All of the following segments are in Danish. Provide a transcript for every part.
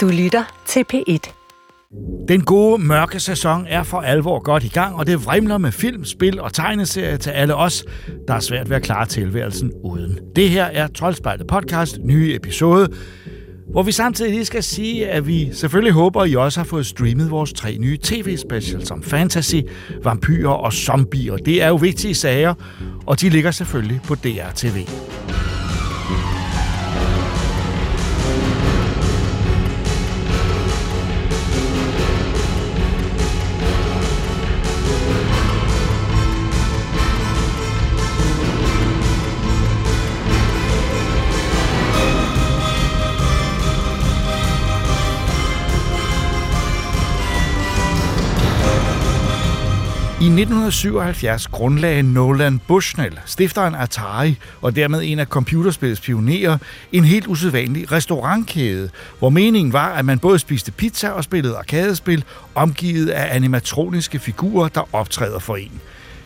Du lytter til P1. Den gode mørke sæson er for alvor godt i gang, og det vrimler med film, spil og tegneserier til alle os, der er svært ved at klare tilværelsen uden. Det her er Troldspejlet podcast, nye episode, hvor vi samtidig lige skal sige, at vi selvfølgelig håber, at I også har fået streamet vores tre nye tv-specials som fantasy, vampyrer og zombier. Det er jo vigtige sager, og de ligger selvfølgelig på DRTV. TV. 1977 grundlagde Nolan Bushnell, stifteren af Atari og dermed en af computerspillets pionerer, en helt usædvanlig restaurantkæde, hvor meningen var, at man både spiste pizza og spillede arkadespil, omgivet af animatroniske figurer, der optræder for en.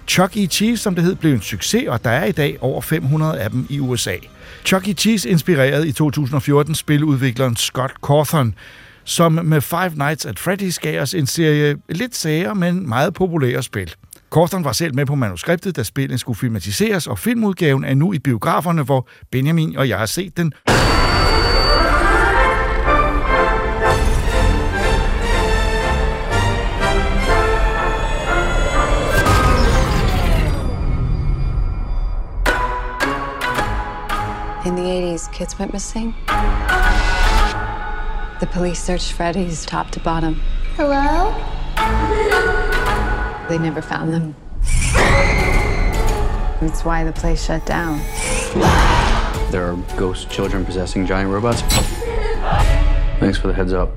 Chuck E. Cheese, som det hed, blev en succes, og der er i dag over 500 af dem i USA. Chuck E. Cheese inspirerede i 2014 spiludvikleren Scott Cawthon, som med Five Nights at Freddy's gav os en serie lidt sager, men meget populære spil. Cawthon var selv med på manuskriptet, da spillet skulle filmatiseres, og filmudgaven er nu i biograferne, hvor Benjamin og jeg har set den. In the 80s, kids went missing. The police searched Freddy's top to bottom. Hello? They never found them. That's why the place shut down. There are ghost children possessing giant robots. Thanks for the heads up.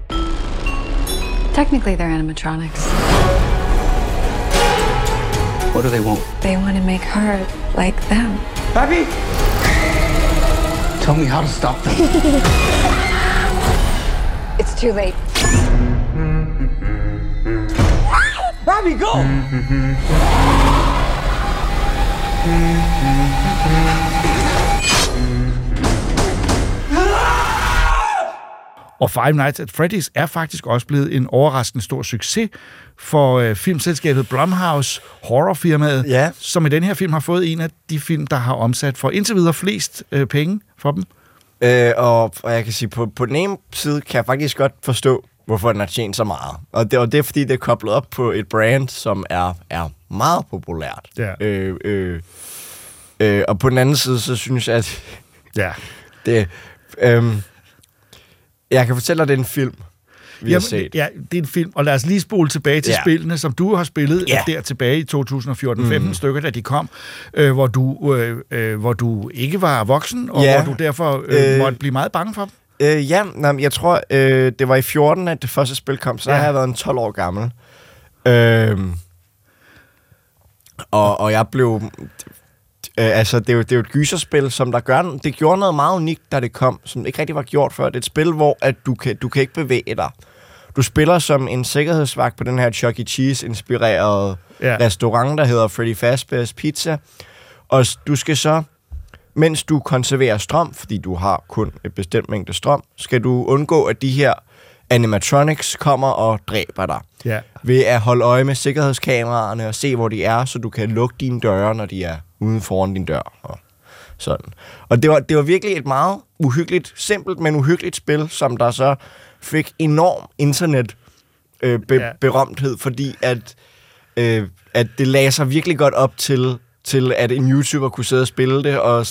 Technically, they're animatronics. What do they want? They want to make her like them. Pappy! Tell me how to stop them. It's too late. Robbie, go! Og Five Nights at Freddy's er faktisk også blevet en overraskende stor succes for øh, filmselskabet Blumhouse, horrorfirmaet, Ja. som i den her film har fået en af de film, der har omsat for indtil videre flest øh, penge for dem. Øh, og, og jeg kan sige, på, på den ene side kan jeg faktisk godt forstå, hvorfor den har tjent så meget. Og det, og det er, fordi det er koblet op på et brand, som er, er meget populært. Ja. Øh, øh, øh, og på den anden side, så synes jeg, at Ja. det... Øh, jeg kan fortælle dig, det er en film, vi har set. ja, det er en film, og lad os lige spole tilbage til ja. Spillene, som du har spillet Ja. der tilbage i 2014, mm. 15 stykker, da de kom, øh, hvor, du, øh, øh, hvor du ikke var voksen, og Ja. hvor du derfor øh, Øh. måtte blive meget bange for dem. Øh, ja, nej, jeg tror, øh, det var i 14, at det første spil kom, så Ja. har jeg været en 12 år gammel. Øh, og, og jeg blev... Øh, altså, det er, jo, det er jo et gyserspil, som der gør... Det gjorde noget meget unikt, da det kom, som ikke rigtig var gjort før. Det er et spil, hvor at du, kan, du kan ikke bevæge dig. Du spiller som en sikkerhedsvagt på den her Chuck E. Cheese-inspirerede Ja. restaurant, der hedder Freddy Fazbear's Pizza. Og du skal så mens du konserverer strøm, fordi du har kun et bestemt mængde strøm, skal du undgå, at de her animatronics kommer og dræber dig. Ja. Ved at holde øje med sikkerhedskameraerne og se, hvor de er, så du kan lukke dine døre, når de er uden foran din dør. Og sådan. Og det var, det var virkelig et meget uhyggeligt, simpelt, men uhyggeligt spil, som der så fik enorm internet øh, be, Ja. berømthed, fordi at, øh, at det lagde sig virkelig godt op til, til, at en YouTuber kunne sidde og spille det og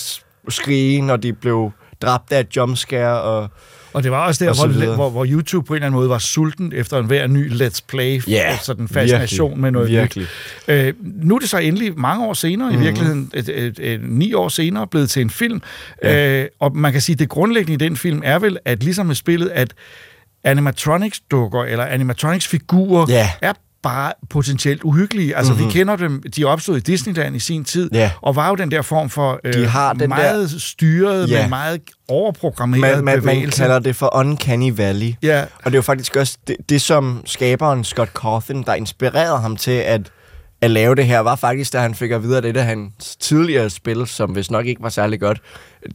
skrige, når de blev dræbt af et jumpscare. Og, Og det var også der, Og hvor, hvor, hvor YouTube på en eller anden måde var sulten efter en hver ny Let's Play. Ja, altså den fascination virkelig, med noget virkelig. nyt. Øh, nu er det så endelig mange år senere, mm-hmm. i virkeligheden et, et, et, ni år senere, blevet til en film. Ja. Øh, og man kan sige, at det grundlæggende i den film er vel, at ligesom med spillet, at animatronics-dukker eller animatronics-figurer Ja. er bare potentielt uhyggelige. Altså, mm-hmm. vi kender dem, de opstået i Disneyland i sin tid, Ja. og var jo den der form for øh, De har den meget der... styret, Ja. men meget overprogrammeret man, man, man bevægelse. kalder det for Uncanny Valley. Ja. Og det er jo faktisk også det, det som skaberen Scott Cawthon, der inspirerede ham til at, at lave det her, var faktisk, da han fik at vide, at det er hans tidligere spil, som hvis nok ikke var særlig godt,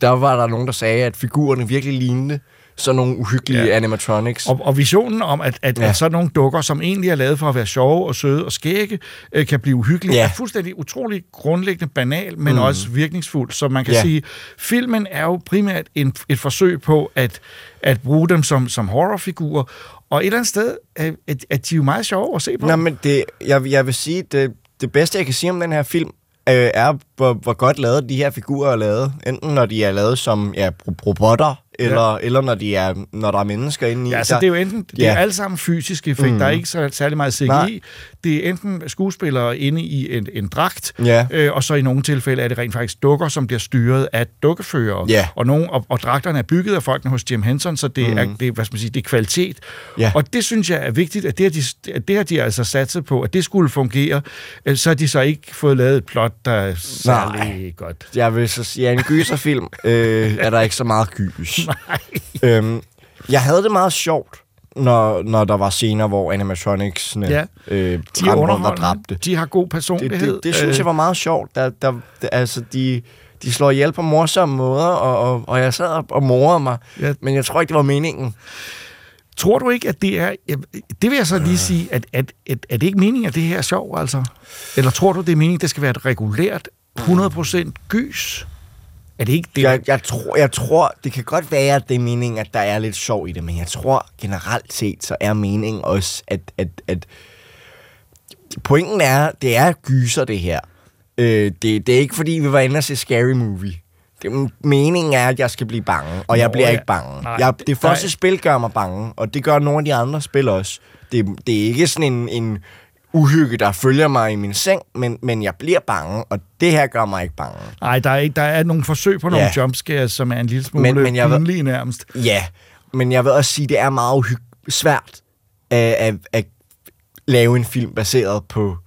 der var der nogen, der sagde, at figurerne virkelig lignede sådan nogle uhyggelige Ja. animatronics. Og, og visionen om, at, at, ja. At sådan nogle dukker, som egentlig er lavet for at være sjove og søde og skægge, øh, kan blive uhyggelige, Ja. er fuldstændig utrolig grundlæggende banal, men mm. også virkningsfuld. Så man kan Ja. sige, filmen er jo primært en, et forsøg på at, at bruge dem som, som horrorfigurer, og et eller andet sted er, at, at de er jo meget sjove at se på. Nå, men det, jeg, jeg vil sige, det, det bedste, jeg kan sige om den her film, øh, er, hvor, hvor godt lavet de her figurer er lavet. Enten når de er lavet som ja, ro- robotter, eller, ja. eller når, de er, når der er mennesker inde i. Ja, så der, det er jo enten, det er Ja. alle sammen fysisk effekt, mm. der er ikke så, særlig meget CGI. Nej. Det er enten skuespillere inde i en, en dragt, Ja. øh, og så i nogle tilfælde er det rent faktisk dukker, som bliver styret af dukkeførere. Ja. Og, nogle, og, og dragterne er bygget af folkene hos Jim Henson, så det, mm. er, det, er, hvad skal man sige, det er kvalitet. Ja. Og det synes jeg er vigtigt, at det har de, at det har de altså satset på, at det skulle fungere. Øh, Så har de så ikke fået lavet et plot, der er særlig Nej. godt. Jeg vil så sige, at en gyserfilm øh, er der ikke så meget gys. Øhm, jeg havde det meget sjovt, når, når der var scener, hvor animatronicsene Ja. øh, De er rundt og dræbte. De har god Det, personlighed. det, det synes jeg var meget sjovt. Der, der, der, altså, de, de slår ihjel på morsomme måder, og, og, og jeg sad og, og morede mig. Ja. Men jeg tror ikke, det var meningen. Tror du ikke, at det er... Det vil jeg så lige sige, at, at, at, at det ikke meningen, at det her er sjov, altså? Eller tror du, det er meningen, at det skal være et regulært 100% gys? Er det ikke det? Jeg, jeg, tror, jeg tror, det kan godt være, at det er meningen, at der er lidt sjov i det, men jeg tror generelt set, så er meningen også, at, at, at pointen er, det er gyser, det her. Øh, det, det er ikke, fordi vi var inde og se Scary Movie. Det, meningen er, at jeg skal blive bange, og jeg Nå, bliver ja. ikke bange. Nej, jeg, det- første nej. spil gør mig bange, og det gør nogle af de andre spil også. Det, det er ikke sådan en, en uhygge, der følger mig i min seng, men, men jeg bliver bange, og det her gør mig ikke bange. Nej, der er, ikke, der er nogle forsøg på nogle Ja. jumpscares, som er en lille smule Men- men, jeg pinlige nærmest. Ja, men jeg vil også sige, det er meget uhyg- svært at, at, at lave en film baseret på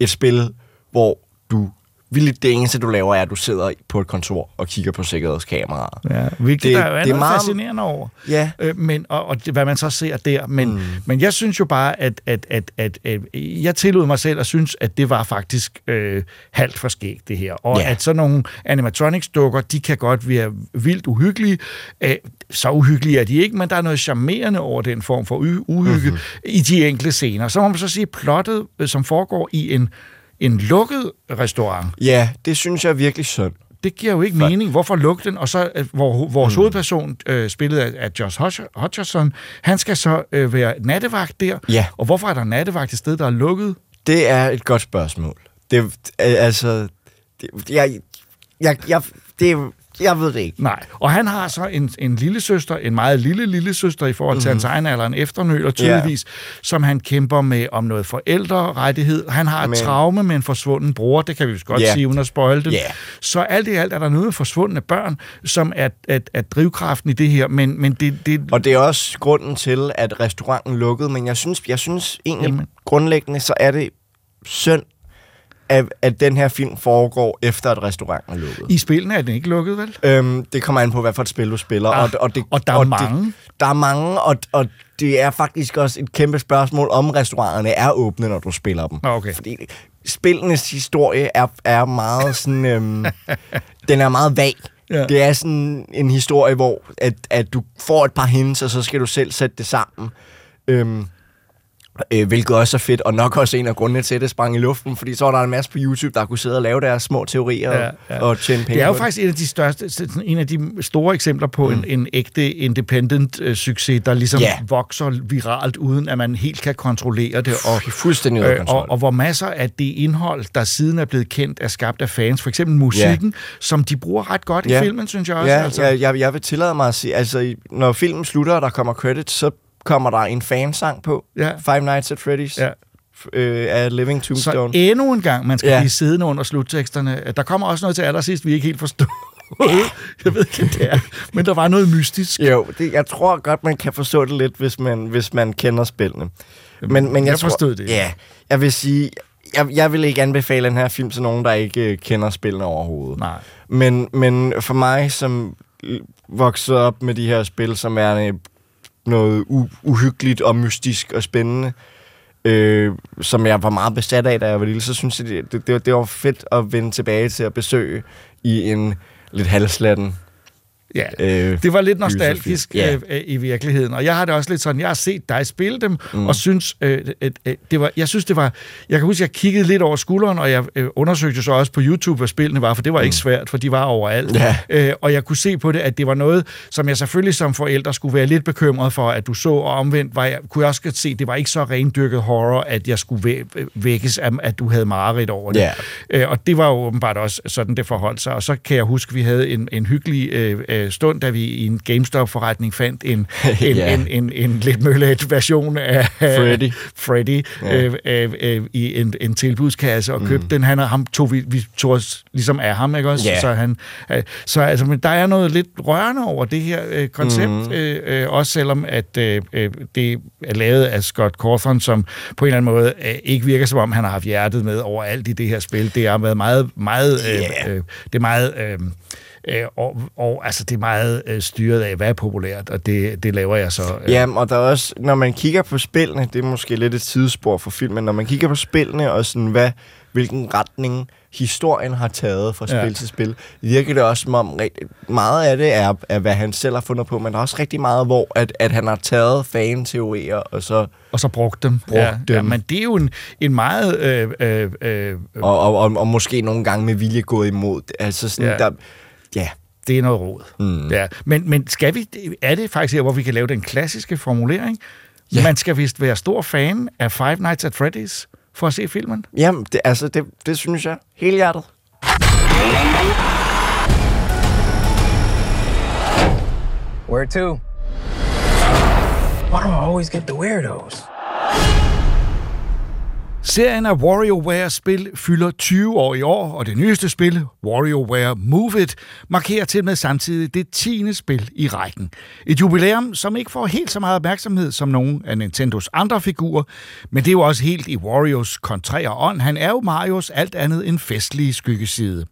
et spil, hvor du vildt det eneste, du laver, er, at du sidder på et kontor og kigger på sikkerhedskameraer. Ja, hvilket Det- der er jo det er meget- fascinerende over. Ja. Øh, men, og, og det, hvad man så ser der. Men, mm. men jeg synes jo bare, at, at, at, at, at jeg tillod mig selv at synes, at det var faktisk øh, halvt for skægt, det her. Og Ja. at sådan nogle animatronics-dukker, de kan godt være vildt uhyggelige. Øh, så uhyggelige er de ikke, men der er noget charmerende over den form for uhy- uhygge mm-hmm. i de enkelte scener. Så må man så sige, plottet, øh, som foregår i en, en lukket restaurant, Ja, det synes jeg er virkelig synd. det giver jo ikke For- mening. Hvorfor lukke den? Og så, øh, hvor vores mm. hovedperson, øh, spillet af, af Josh Hodgson, han skal så øh, være nattevagt der. Ja. Og hvorfor er der nattevagt et sted, der er lukket? Det er et godt spørgsmål. Det, altså, det, jeg, jeg, jeg, det, jeg ved det ikke. Nej. Og han har så en, en lille søster, en meget lille lille søster i forhold til mm. hans egen alder, en efternøler tydeligvis, som han kæmper med om noget forældrerettighed. Han har et Men- traume med en forsvunden bror, det kan vi godt Ja. sige, uden at spoil det. Ja. Så alt i alt er der noget forsvundne børn, som er, er, er drivkraften i det her, men, men det, det, Og det er også grunden til, at restauranten lukkede, men jeg synes, jeg synes egentlig. Jamen. grundlæggende, så er det synd, at, at den her film foregår efter, at restauranten er lukket. i spillene er den ikke lukket, vel? Øhm, det kommer an på, hvad for et spil du spiller. Ah, og, og, det, og der er og mange. Det, der er mange, og, og det er faktisk også et kæmpe spørgsmål, om restauranterne er åbne, når du spiller dem. Nå, okay. Fordi spillenes historie er, er meget sådan... Øhm, den er meget vag. Ja. Det er sådan en historie, hvor at, at du får et par hints, og så skal du selv sætte det sammen. Øhm, øh, hvilket også er fedt, og nok også en af grundene til, at det sprang i luften, fordi så var der en masse på YouTube, der kunne sidde og lave deres små teorier Ja, ja, ja. ja. og tjene penge Det er jo faktisk en af de største, en af de store eksempler på mm. en, en ægte independent øh, succes, der ligesom Ja. vokser viralt, uden at man helt kan kontrollere det. Og. Fuldstændig øh, og, og hvor masser af det indhold, der siden er blevet kendt, er skabt af fans. For eksempel musikken, som de bruger ret godt Ja. i filmen, synes jeg også. Ja, altså. jeg, jeg, jeg vil tillade mig at sige, altså når filmen slutter, og der kommer credits, så kommer der en fansang på. Ja. Five Nights at Freddy's. Ja. Øh, af Living Så Tombstone. endnu en gang, man skal Ja. blive siddende under slutteksterne. Der kommer også noget til allersidst, vi ikke helt forstår. jeg ved ikke, hvad det er, men der var noget mystisk. Jo, det, jeg tror godt, man kan forstå det lidt, hvis man, hvis man kender spillene. Men, men jeg, jeg tror, forstod det. Ja, jeg vil sige, jeg, jeg vil ikke anbefale den her film til nogen, der ikke øh, kender spillene overhovedet. Nej. Men, men for mig, som voksede op med de her spil, som er øh, noget u- uhyggeligt og mystisk og spændende, øh, som jeg var meget besat af, da jeg var lille, så synes jeg, det, det, det var fedt at vende tilbage til at besøge i en lidt halslatten Ja, øh, det var lidt nostalgisk Ja. øh, øh, i virkeligheden. Og jeg har det også lidt sådan, jeg har set dig spille dem, mm. og synes, øh, øh, øh, det var, jeg synes, det var... Jeg kan huske, jeg kiggede lidt over skulderen, og jeg øh, undersøgte så også på YouTube, hvad spillene var, for det var mm. ikke svært, for de var overalt. Ja. Øh, og jeg kunne se på det, at det var noget, som jeg selvfølgelig som forældre skulle være lidt bekymret for, at du så, og omvendt var jeg, kunne jeg også godt se, det var ikke så rendyrket horror, at jeg skulle væ- vækkes af, at du havde mareridt over det. Ja. Øh, og det var jo åbenbart også sådan, det forholdt sig. Og så kan jeg huske, vi havde en, en hyggelig øh, øh, stund, da vi i en GameStop-forretning fandt en, en, Ja. en, en, en lidt møllet version af Freddy. Freddy Ja. øh, øh, øh, i en, en tilbudskasse og købte mm. den. Han, og ham tog vi, vi tog os ligesom af ham, ikke også? Ja. Så, han, øh, så altså, men der er noget lidt rørende over det her øh, koncept, mm. øh, øh, også selvom at øh, øh, det er lavet af Scott Cawthon, som på en eller anden måde øh, ikke virker som om, han har haft hjertet med overalt i det her spil. Det har været meget, meget, øh, Ja. øh, det er meget... Øh, øh, og, og altså, det er meget øh, styret af, hvad er populært, og det, det laver jeg så. Øh, Ja, og der er også, når man kigger på spillene, det er måske lidt et sidespor for filmen, når man kigger på spillene og sådan, hvad, hvilken retning historien har taget fra Ja. spil til spil, virker det også som om, meget af det er, er, hvad han selv har fundet på, men der er også rigtig meget, hvor at, at han har taget fan-teorier, og så og så brugt dem. Brugt ja, Ja, dem. men det er jo en, en meget... Øh, øh, øh, og, og, og, og måske nogle gange med vilje gået imod. Altså sådan, Ja. ja. der, ja, det er noget råd. Mm. Ja. Men, men skal vi, er det faktisk her, hvor vi kan lave den klassiske formulering? Ja. Man skal vist være stor fan af Five Nights at Freddy's for at se filmen. Jamen, det, altså, det, det synes jeg. Hele hjertet. Where to? Why do I always get the weirdos? Serien af WarioWare-spil fylder 20 år i år, og det nyeste spil, WarioWare Move It, markerer til med samtidig det 10. spil i rækken. Et jubilæum, som ikke får helt så meget opmærksomhed som nogle af Nintendos andre figurer, men det er jo også helt i Warios kontrære ånd. Han er jo Marios alt andet end festlige skyggeside.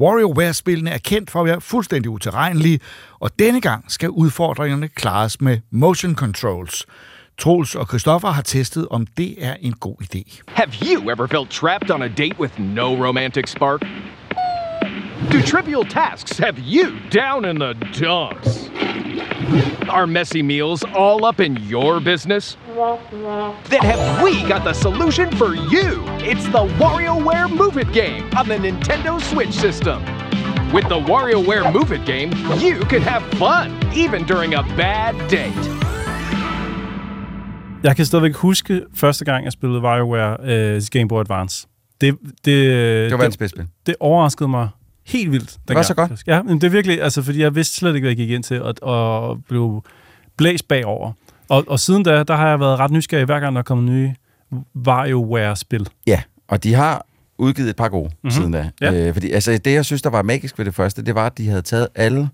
WarioWare-spillene er kendt for at være fuldstændig utilregnelige, og denne gang skal udfordringerne klares med motion controls. Troels og Christoffer har testet, om det er en god idé. Have you ever felt trapped on a date with no romantic spark? Do trivial tasks have you down in the dumps? Are messy meals all up in your business? Then have we got the solution for you? It's the WarioWare Move It game on the Nintendo Switch system. With the WarioWare Move It game, you can have fun, even during a bad date. Jeg kan stadigvæk huske første gang, jeg spillede WarioWare øh, Game Boy Advance. Det, det, Det var verdens det, bedste spil. det overraskede mig helt vildt. var så godt. Ja, men det er virkelig, altså, fordi jeg vidste slet ikke, hvad jeg gik ind til, og, og blev blæst bagover. Og, og siden da, der har jeg været ret nysgerrig, hver gang der er kommet nye WarioWare-spil. Ja, og de har udgivet et par gode mm-hmm. siden da. Ja. Øh, fordi altså, det, jeg synes, der var magisk ved det første, det var, at de havde taget alle,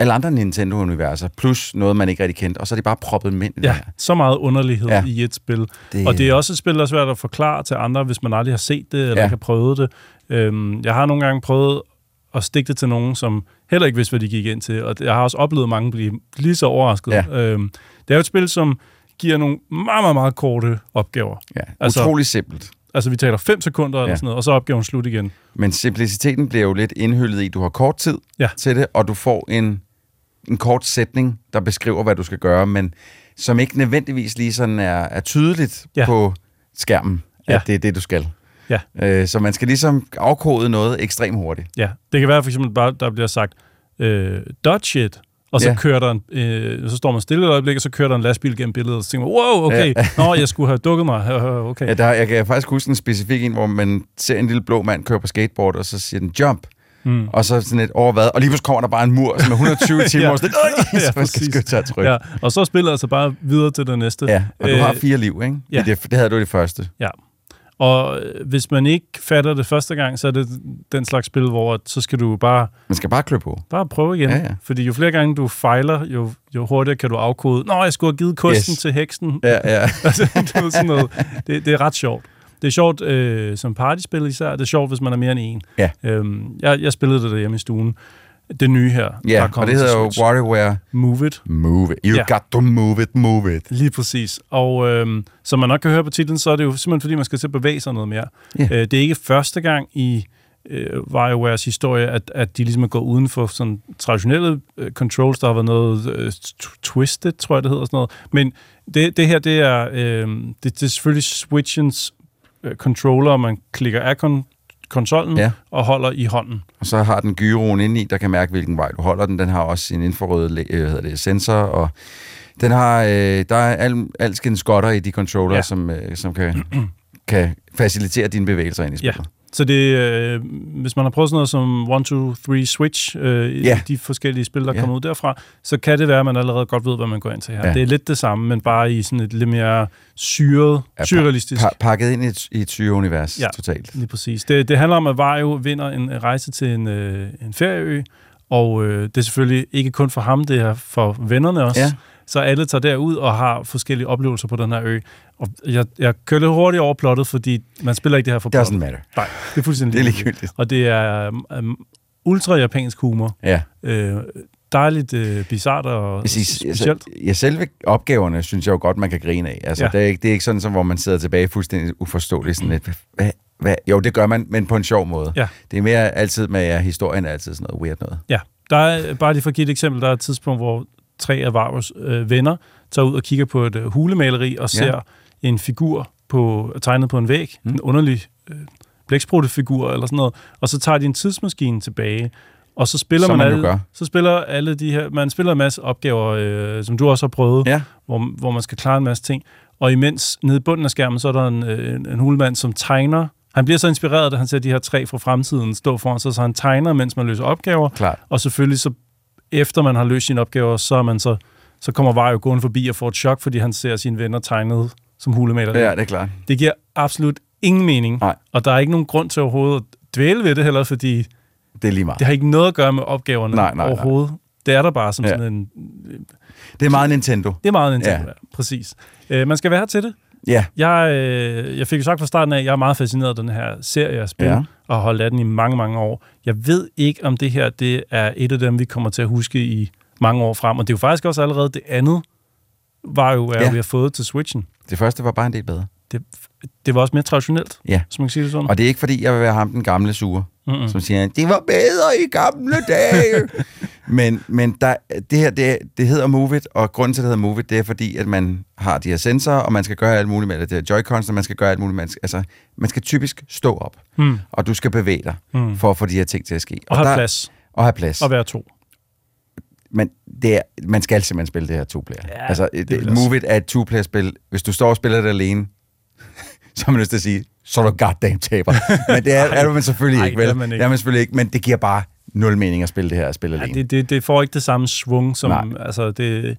alle andre Nintendo-universer, plus noget, man ikke rigtig kendte, og så har de bare proppet det Ja, her. så meget underlighed Ja. i et spil. Det- Det... Og det er også et spil, der er svært at forklare til andre, hvis man aldrig har set det, eller Ja. ikke har prøvet det. Øhm, jeg har nogle gange prøvet at stikke det til nogen, som heller ikke vidste, hvad de gik ind til, og jeg har også oplevet mange blive lige så overrasket. Ja. Øhm, det er jo et spil, som giver nogle meget, meget, meget korte opgaver. Ja, Altså- utrolig simpelt. Altså, vi taler 5 sekunder eller Ja. sådan noget, og så er opgaven slut igen. Men simpliciteten bliver jo lidt indhyllet i, du har kort tid Ja. til det, og du får en, en kort sætning, der beskriver, hvad du skal gøre, men som ikke nødvendigvis lige sådan er, er tydeligt ja. På skærmen, at Ja. det er det, du skal. Ja. Øh, så man skal ligesom afkode noget ekstremt hurtigt. Ja, det kan være for eksempel bare, der bliver sagt, øh, dodge it, og så ja. kører der en, øh, så står man stille et øjeblik, og så kører der en lastbil gennem billedet, og så tænker man, wow, okay, ja. nå, jeg skulle have dukket mig, okay. Ja, der, jeg kan faktisk huske en specifik en, hvor man ser en lille blå mand køre på skateboard, og så siger den jump. Mm. Og så sådan et over hvad, og lige pludselig kommer der bare en mur, som er 120 timer, Ja. og sådan, Ja, så man skal skynde sig at trykke. Ja, og så spiller altså bare videre til det næste. Ja, og du Øh, har fire liv, ikke? ja. Det, det havde du det første. Ja. Og øh, hvis man ikke fatter det første gang, så er det den slags spil, hvor at så skal du bare, Man skal bare klø på. bare prøve igen. Ja, ja. Fordi jo flere gange du fejler, jo, jo hurtigere kan du afkode, Nå, jeg skulle have givet kosten Yes. til heksen. Ja, ja. altså, sådan noget. Det, det er ret sjovt. Det er sjovt øh, som partyspil især. Det er sjovt, hvis man er mere end en. Ja. Øhm, jeg, jeg spillede det derhjemme i stuen. Det nye her. der Ja, er og det hedder jo. WarioWare Move It. Move It. You Ja. got to move it, move it. Lige præcis. Og øhm, som man nok kan høre på titlen, så er det jo simpelthen, fordi man skal til at bevæge sig noget mere. Ja. Øh, det er ikke første gang i øh, WarioWares historie, at, at de ligesom er gået uden for sådan traditionelle øh, controls. Der har været noget øh, twisted, tror jeg det hedder sådan noget. Men det, det her, det er, øh, det, det er selvfølgelig Switchens controller, man klikker af kon- konsollen Ja. og holder i hånden. Og så har den gyroen inde i, der kan mærke, hvilken vej du holder den. Den har også sin infrarøde læ- øh, hedder det, sensor, og den har, øh, der er al, alskens skotter i de controller, Ja. som, øh, som kan, kan facilitere dine bevægelser ind i Ja. Så det, øh, hvis man har prøvet sådan noget som 1, 2, 3 Switch, øh, Ja. de forskellige spil, der Ja. kommer ud derfra, så kan det være, at man allerede godt ved, hvad man går ind til her. Ja. Det er lidt det samme, men bare i sådan et lidt mere syret, Ja, surrealistisk. Pa- pakket ind i et, i et syreunivers, Ja. ja. totalt. Lige præcis. Det, det handler om, at Vario vinder en rejse til en, øh, en ferieø, og øh, det er selvfølgelig ikke kun for ham, det er for vennerne også. Ja. Så alle tager derud og har forskellige oplevelser på den her ø. Og jeg, jeg kører lidt hurtigt over plottet, fordi man spiller ikke det her for Doesn't plottet. matter. Nej, det er fuldstændig Det er ligegyldigt. Og det er um, ultra-japansk humor. Ja. Øh, dejligt øh, bizart og Jeg siger, specielt. altså, ja, selve opgaverne synes jeg jo godt, man kan grine af. Altså, Ja. ja. det, er ikke, det er ikke sådan, som, hvor man sidder tilbage fuldstændig uforståeligt. Sådan lidt, hvad, hvad? Jo, det gør man, men på en sjov måde. Ja. Det er mere altid med, at historien er altid sådan noget weird noget. Ja, der er, bare lige for at give et eksempel, der er et tidspunkt, hvor tre af Varus øh, venner tager ud og kigger på et øh, hulemaleri og ser Ja. en figur på, tegnet på en væg, mm. en underlig øh, blæksprutte-figur eller sådan noget, og så tager de en tidsmaskine tilbage, og så spiller Som man, man alle, gør. så spiller alle de her, man spiller en masse opgaver, øh, som du også har prøvet, Ja. hvor, hvor man skal klare en masse ting, og imens nede i bunden af skærmen, så er der en, øh, en, en hulemand, som tegner han bliver så inspireret, da han ser de her tre fra fremtiden stå foran sig, så han tegner, mens man løser opgaver. Klart. Og selvfølgelig så, efter man har løst sine opgaver, så, er man så, så kommer Vario gående forbi og får et chok, fordi han ser sine venner tegnet som hulemaler. Ja, det er klart. Det giver absolut ingen mening. Nej. Og der er ikke nogen grund til overhovedet at dvæle ved det heller, fordi Det er lige meget. det har ikke noget at gøre med opgaverne Nej, nej, nej. overhovedet. Det er der bare som Ja. sådan en... Det er meget Nintendo. Det er meget Nintendo, Ja. ja. præcis. Øh, man skal være til det. Ja. Jeg, øh, jeg fik jo sagt fra starten af, at jeg er meget fascineret af den her serie af spil, Ja. og har holdt af den i mange, mange år. Jeg ved ikke, om det her det er et af dem, vi kommer til at huske i mange år frem. Og det er jo faktisk også allerede det andet, var jo, at Ja. vi har fået til Switchen. Det første var bare en del bedre. Det, det var også mere traditionelt, Ja. som man kan sige det sådan. Og det er ikke, fordi jeg vil være ham den gamle sure, Mm-mm. som siger, det var bedre i gamle dage. men men der, det her, det, det hedder Move It, og grunden til, at det hedder Move It, det er fordi, at man har de her sensorer, og man skal gøre alt muligt med det. Det er Joy-Cons, og man skal gøre alt muligt med det. Altså, man skal typisk stå op, Mm. og du skal bevæge dig, Mm. for at få de her ting til at ske. Og have der, plads. Og have plads. Og være to. Men det er, man skal simpelthen spille det her to-player. Ja, altså, det det, Move It er et to-player-spil. Hvis du står og spiller det alene, så har man lyst til at sige, så er du goddamn taber. Men det er, er du men selvfølgelig Ej, ikke, det vel? er man ikke. Det er man selvfølgelig ikke, men det giver bare nul mening at spille det her og spille Ja, alene. det, det, det får ikke det samme svung, som... Nej. Altså, det,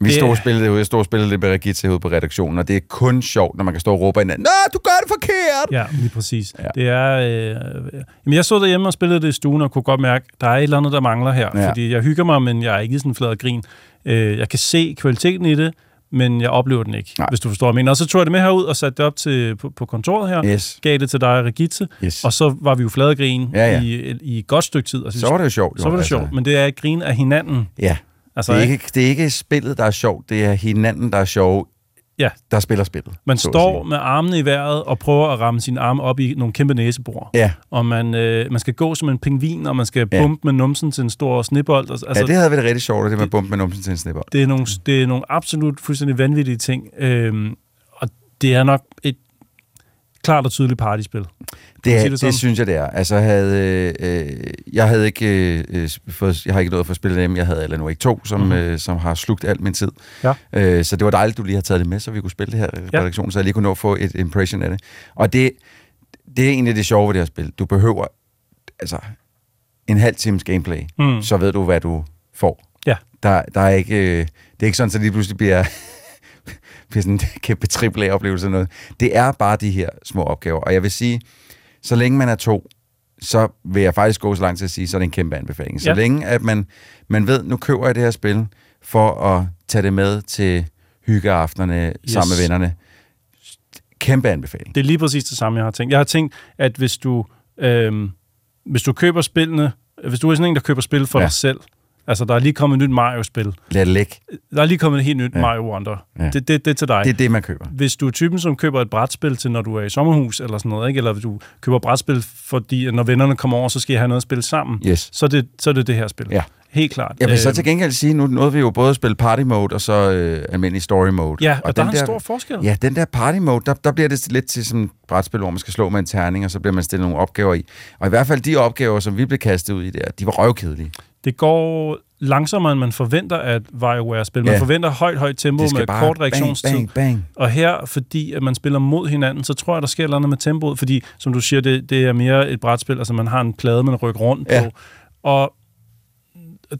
Vi det- stod og spillede det jeg stod og spillede det med herude på redaktionen, og det er kun sjovt, når man kan stå og råbe ind, Nå, du gør det forkert! Ja, lige præcis. Ja. Det er, øh, jamen jeg stod derhjemme og spillede det i stuen, og kunne godt mærke, der er et eller andet, der mangler her. Ja. Fordi jeg hygger mig, men jeg er ikke sådan flad grin. Øh, jeg kan se kvaliteten i det, men jeg oplever den ikke, Nej. Hvis du forstår, hvad jeg mener. Og så tog jeg det med herud og satte det op til, på, på kontoret her, Yes. gav det til dig og Regitze, Yes. og så var vi jo flade grin Ja, ja. I, i et godt stykke tid. Altså, Så var det jo sjovt. så var det altså. sjovt, men det er grin af hinanden. Ja. Altså, Det er, ikke, det er ikke spillet, der er sjovt, det er hinanden, der er sjov, Ja. der spiller spillet. Man at står med armene i vejret og prøver at ramme sine arme op i nogle kæmpe næsebor. Ja. Og man, øh, man skal gå som en pingvin, og man skal Ja. pumpe med numsen til en stor snibbold. Altså, ja, det havde været rigtig sjovt, at det var bump med numsen til en snipper. det, er nogle, det er nogle absolut fuldstændig vanvittige ting. Øhm, og det er nok et klart og tydeligt partyspil. Det, det det, synes jeg, det er. Altså, havde, øh, jeg havde ikke øh, øh, fået, jeg har ikke nået at få spillet dem. Jeg havde Alan Wake 2, som, mm-hmm. øh, som har slugt alt min tid. Ja. Øh, så det var dejligt, du lige har taget det med, så vi kunne spille det her Ja. redaktion, så jeg lige kunne nå at få et impression af det. Og det, det er egentlig det sjove ved det her spil. Du behøver altså en halv times gameplay, Mm. så ved du, hvad du får. Ja. Der, der er ikke, øh, det er ikke sådan, at det lige pludselig bliver, bliver sådan en kæmpe triple A-oplevelse eller noget. Det er bare de her små opgaver. Og jeg vil sige, så længe man er to, så vil jeg faktisk gå så langt til at sige, så er det en kæmpe anbefaling. Så Ja. længe at man, man ved, nu køber jeg det her spil, for at tage det med til hyggeaftenerne yes. sammen med vennerne. Kæmpe anbefaling. Det er lige præcis det samme, jeg har tænkt. Jeg har tænkt, at hvis du, øhm, hvis du køber spillene, hvis du er sådan en, der køber spil for Ja. dig selv, Altså, der er lige kommet et nyt Mario-spil. Lad det ligge. Der er lige kommet et helt nyt Ja. Mario Wonder. Ja. Det, det, det er til dig. Det er det, man køber. Hvis du er typen, som køber et brætspil til, når du er i sommerhus eller sådan noget, ikke? eller du køber brætspil, fordi når vennerne kommer over, så skal I have noget at spille sammen, Yes. så, er det, så er det det her spil. Ja. Helt klart. Jeg vil så Øhm, til gengæld sige, nu nåede vi jo både at spille party mode og så øh, almindelig story mode. Ja, og, og der den er en stor forskel. Ja, den der party mode, der, der bliver det lidt til sådan et brætspil, hvor man skal slå med en terning, og så bliver man stillet nogle opgaver i. Og i hvert fald de opgaver, som vi blev kastet ud i der, de var røvkedelige. Det går langsommere, end man forventer af et WarioWare-spil. Man Ja. forventer højt, højt tempo med kort reaktionstid. bang, bang, bang. Og her, fordi at man spiller mod hinanden, så tror jeg, der sker noget med tempoet, fordi, som du siger, det, det er mere et brætspil, altså man har en plade, man rykker rundt Ja. på. Og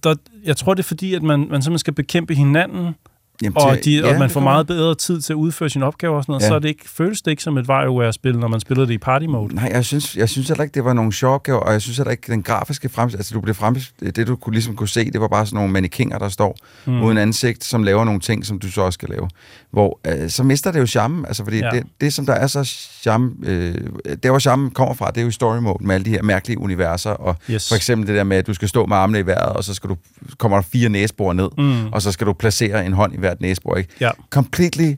der, jeg tror, det er fordi, at man, man simpelthen skal bekæmpe hinanden, Jamen, og, de, ja, og man får meget bedre tid til at udføre sine opgaver og sådan noget, Ja. så er det ikke, føles det ikke som et WarioWare-spil, når man spiller det i party mode. Nej, jeg synes, jeg synes heller ikke, det var nogle sjove opgaver, og jeg synes heller ikke, den grafiske fremstilling, altså du blev frem, det du kunne, ligesom kunne se, det var bare sådan nogle mannequiner, der står mm. uden ansigt, som laver nogle ting, som du så også skal lave. Hvor, øh, så mister det jo charme, altså fordi ja. Det, det, som der er så charme, øh, der hvor charme kommer fra, det er jo i story mode med alle de her mærkelige universer, og Yes. for eksempel det der med, at du skal stå med armene i vejret, og så skal du, kommer der fire næsebor ned, mm. og så skal du placere en hånd i hvert næsebor, ikke? Ja. completely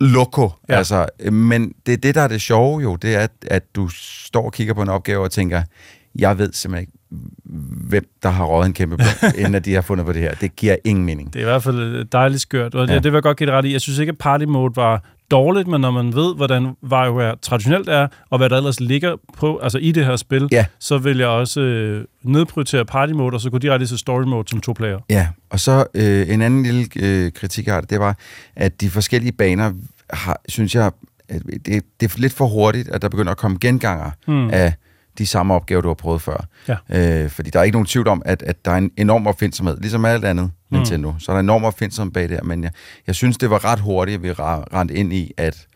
loco. Ja. Altså, øh, men det er det, der er det sjove jo, det er, at, at du står og kigger på en opgave og tænker, jeg ved simpelthen ikke, hvem der har røget en kæmpe blund, inden at de har fundet på det her. Det giver ingen mening. Det er i hvert fald øh, dejligt skørt, og Ja. ja. det vil jeg godt give det ret i. Jeg synes ikke, at party mode var dårligt, men når man ved, hvordan WarioWare traditionelt er, og hvad der ellers ligger på, altså i det her spil, Ja. så vil jeg også øh, nedprioritere party mode, og så gå direkte til story mode som to player. Ja, og så øh, en anden lille øh, kritik jeg har, det var, at de forskellige baner, har, synes jeg, det, det er lidt for hurtigt, at der begynder at komme genganger hmm. af de samme opgaver, du har prøvet før. Ja. Øh, fordi der er ikke nogen tvivl om, at, at der er en enorm opfindsomhed, ligesom alt andet Mm. Nintendo. Så er der en enorm opfindsomhed bag der, men jeg, jeg synes, det var ret hurtigt, at vi rendte ind i, at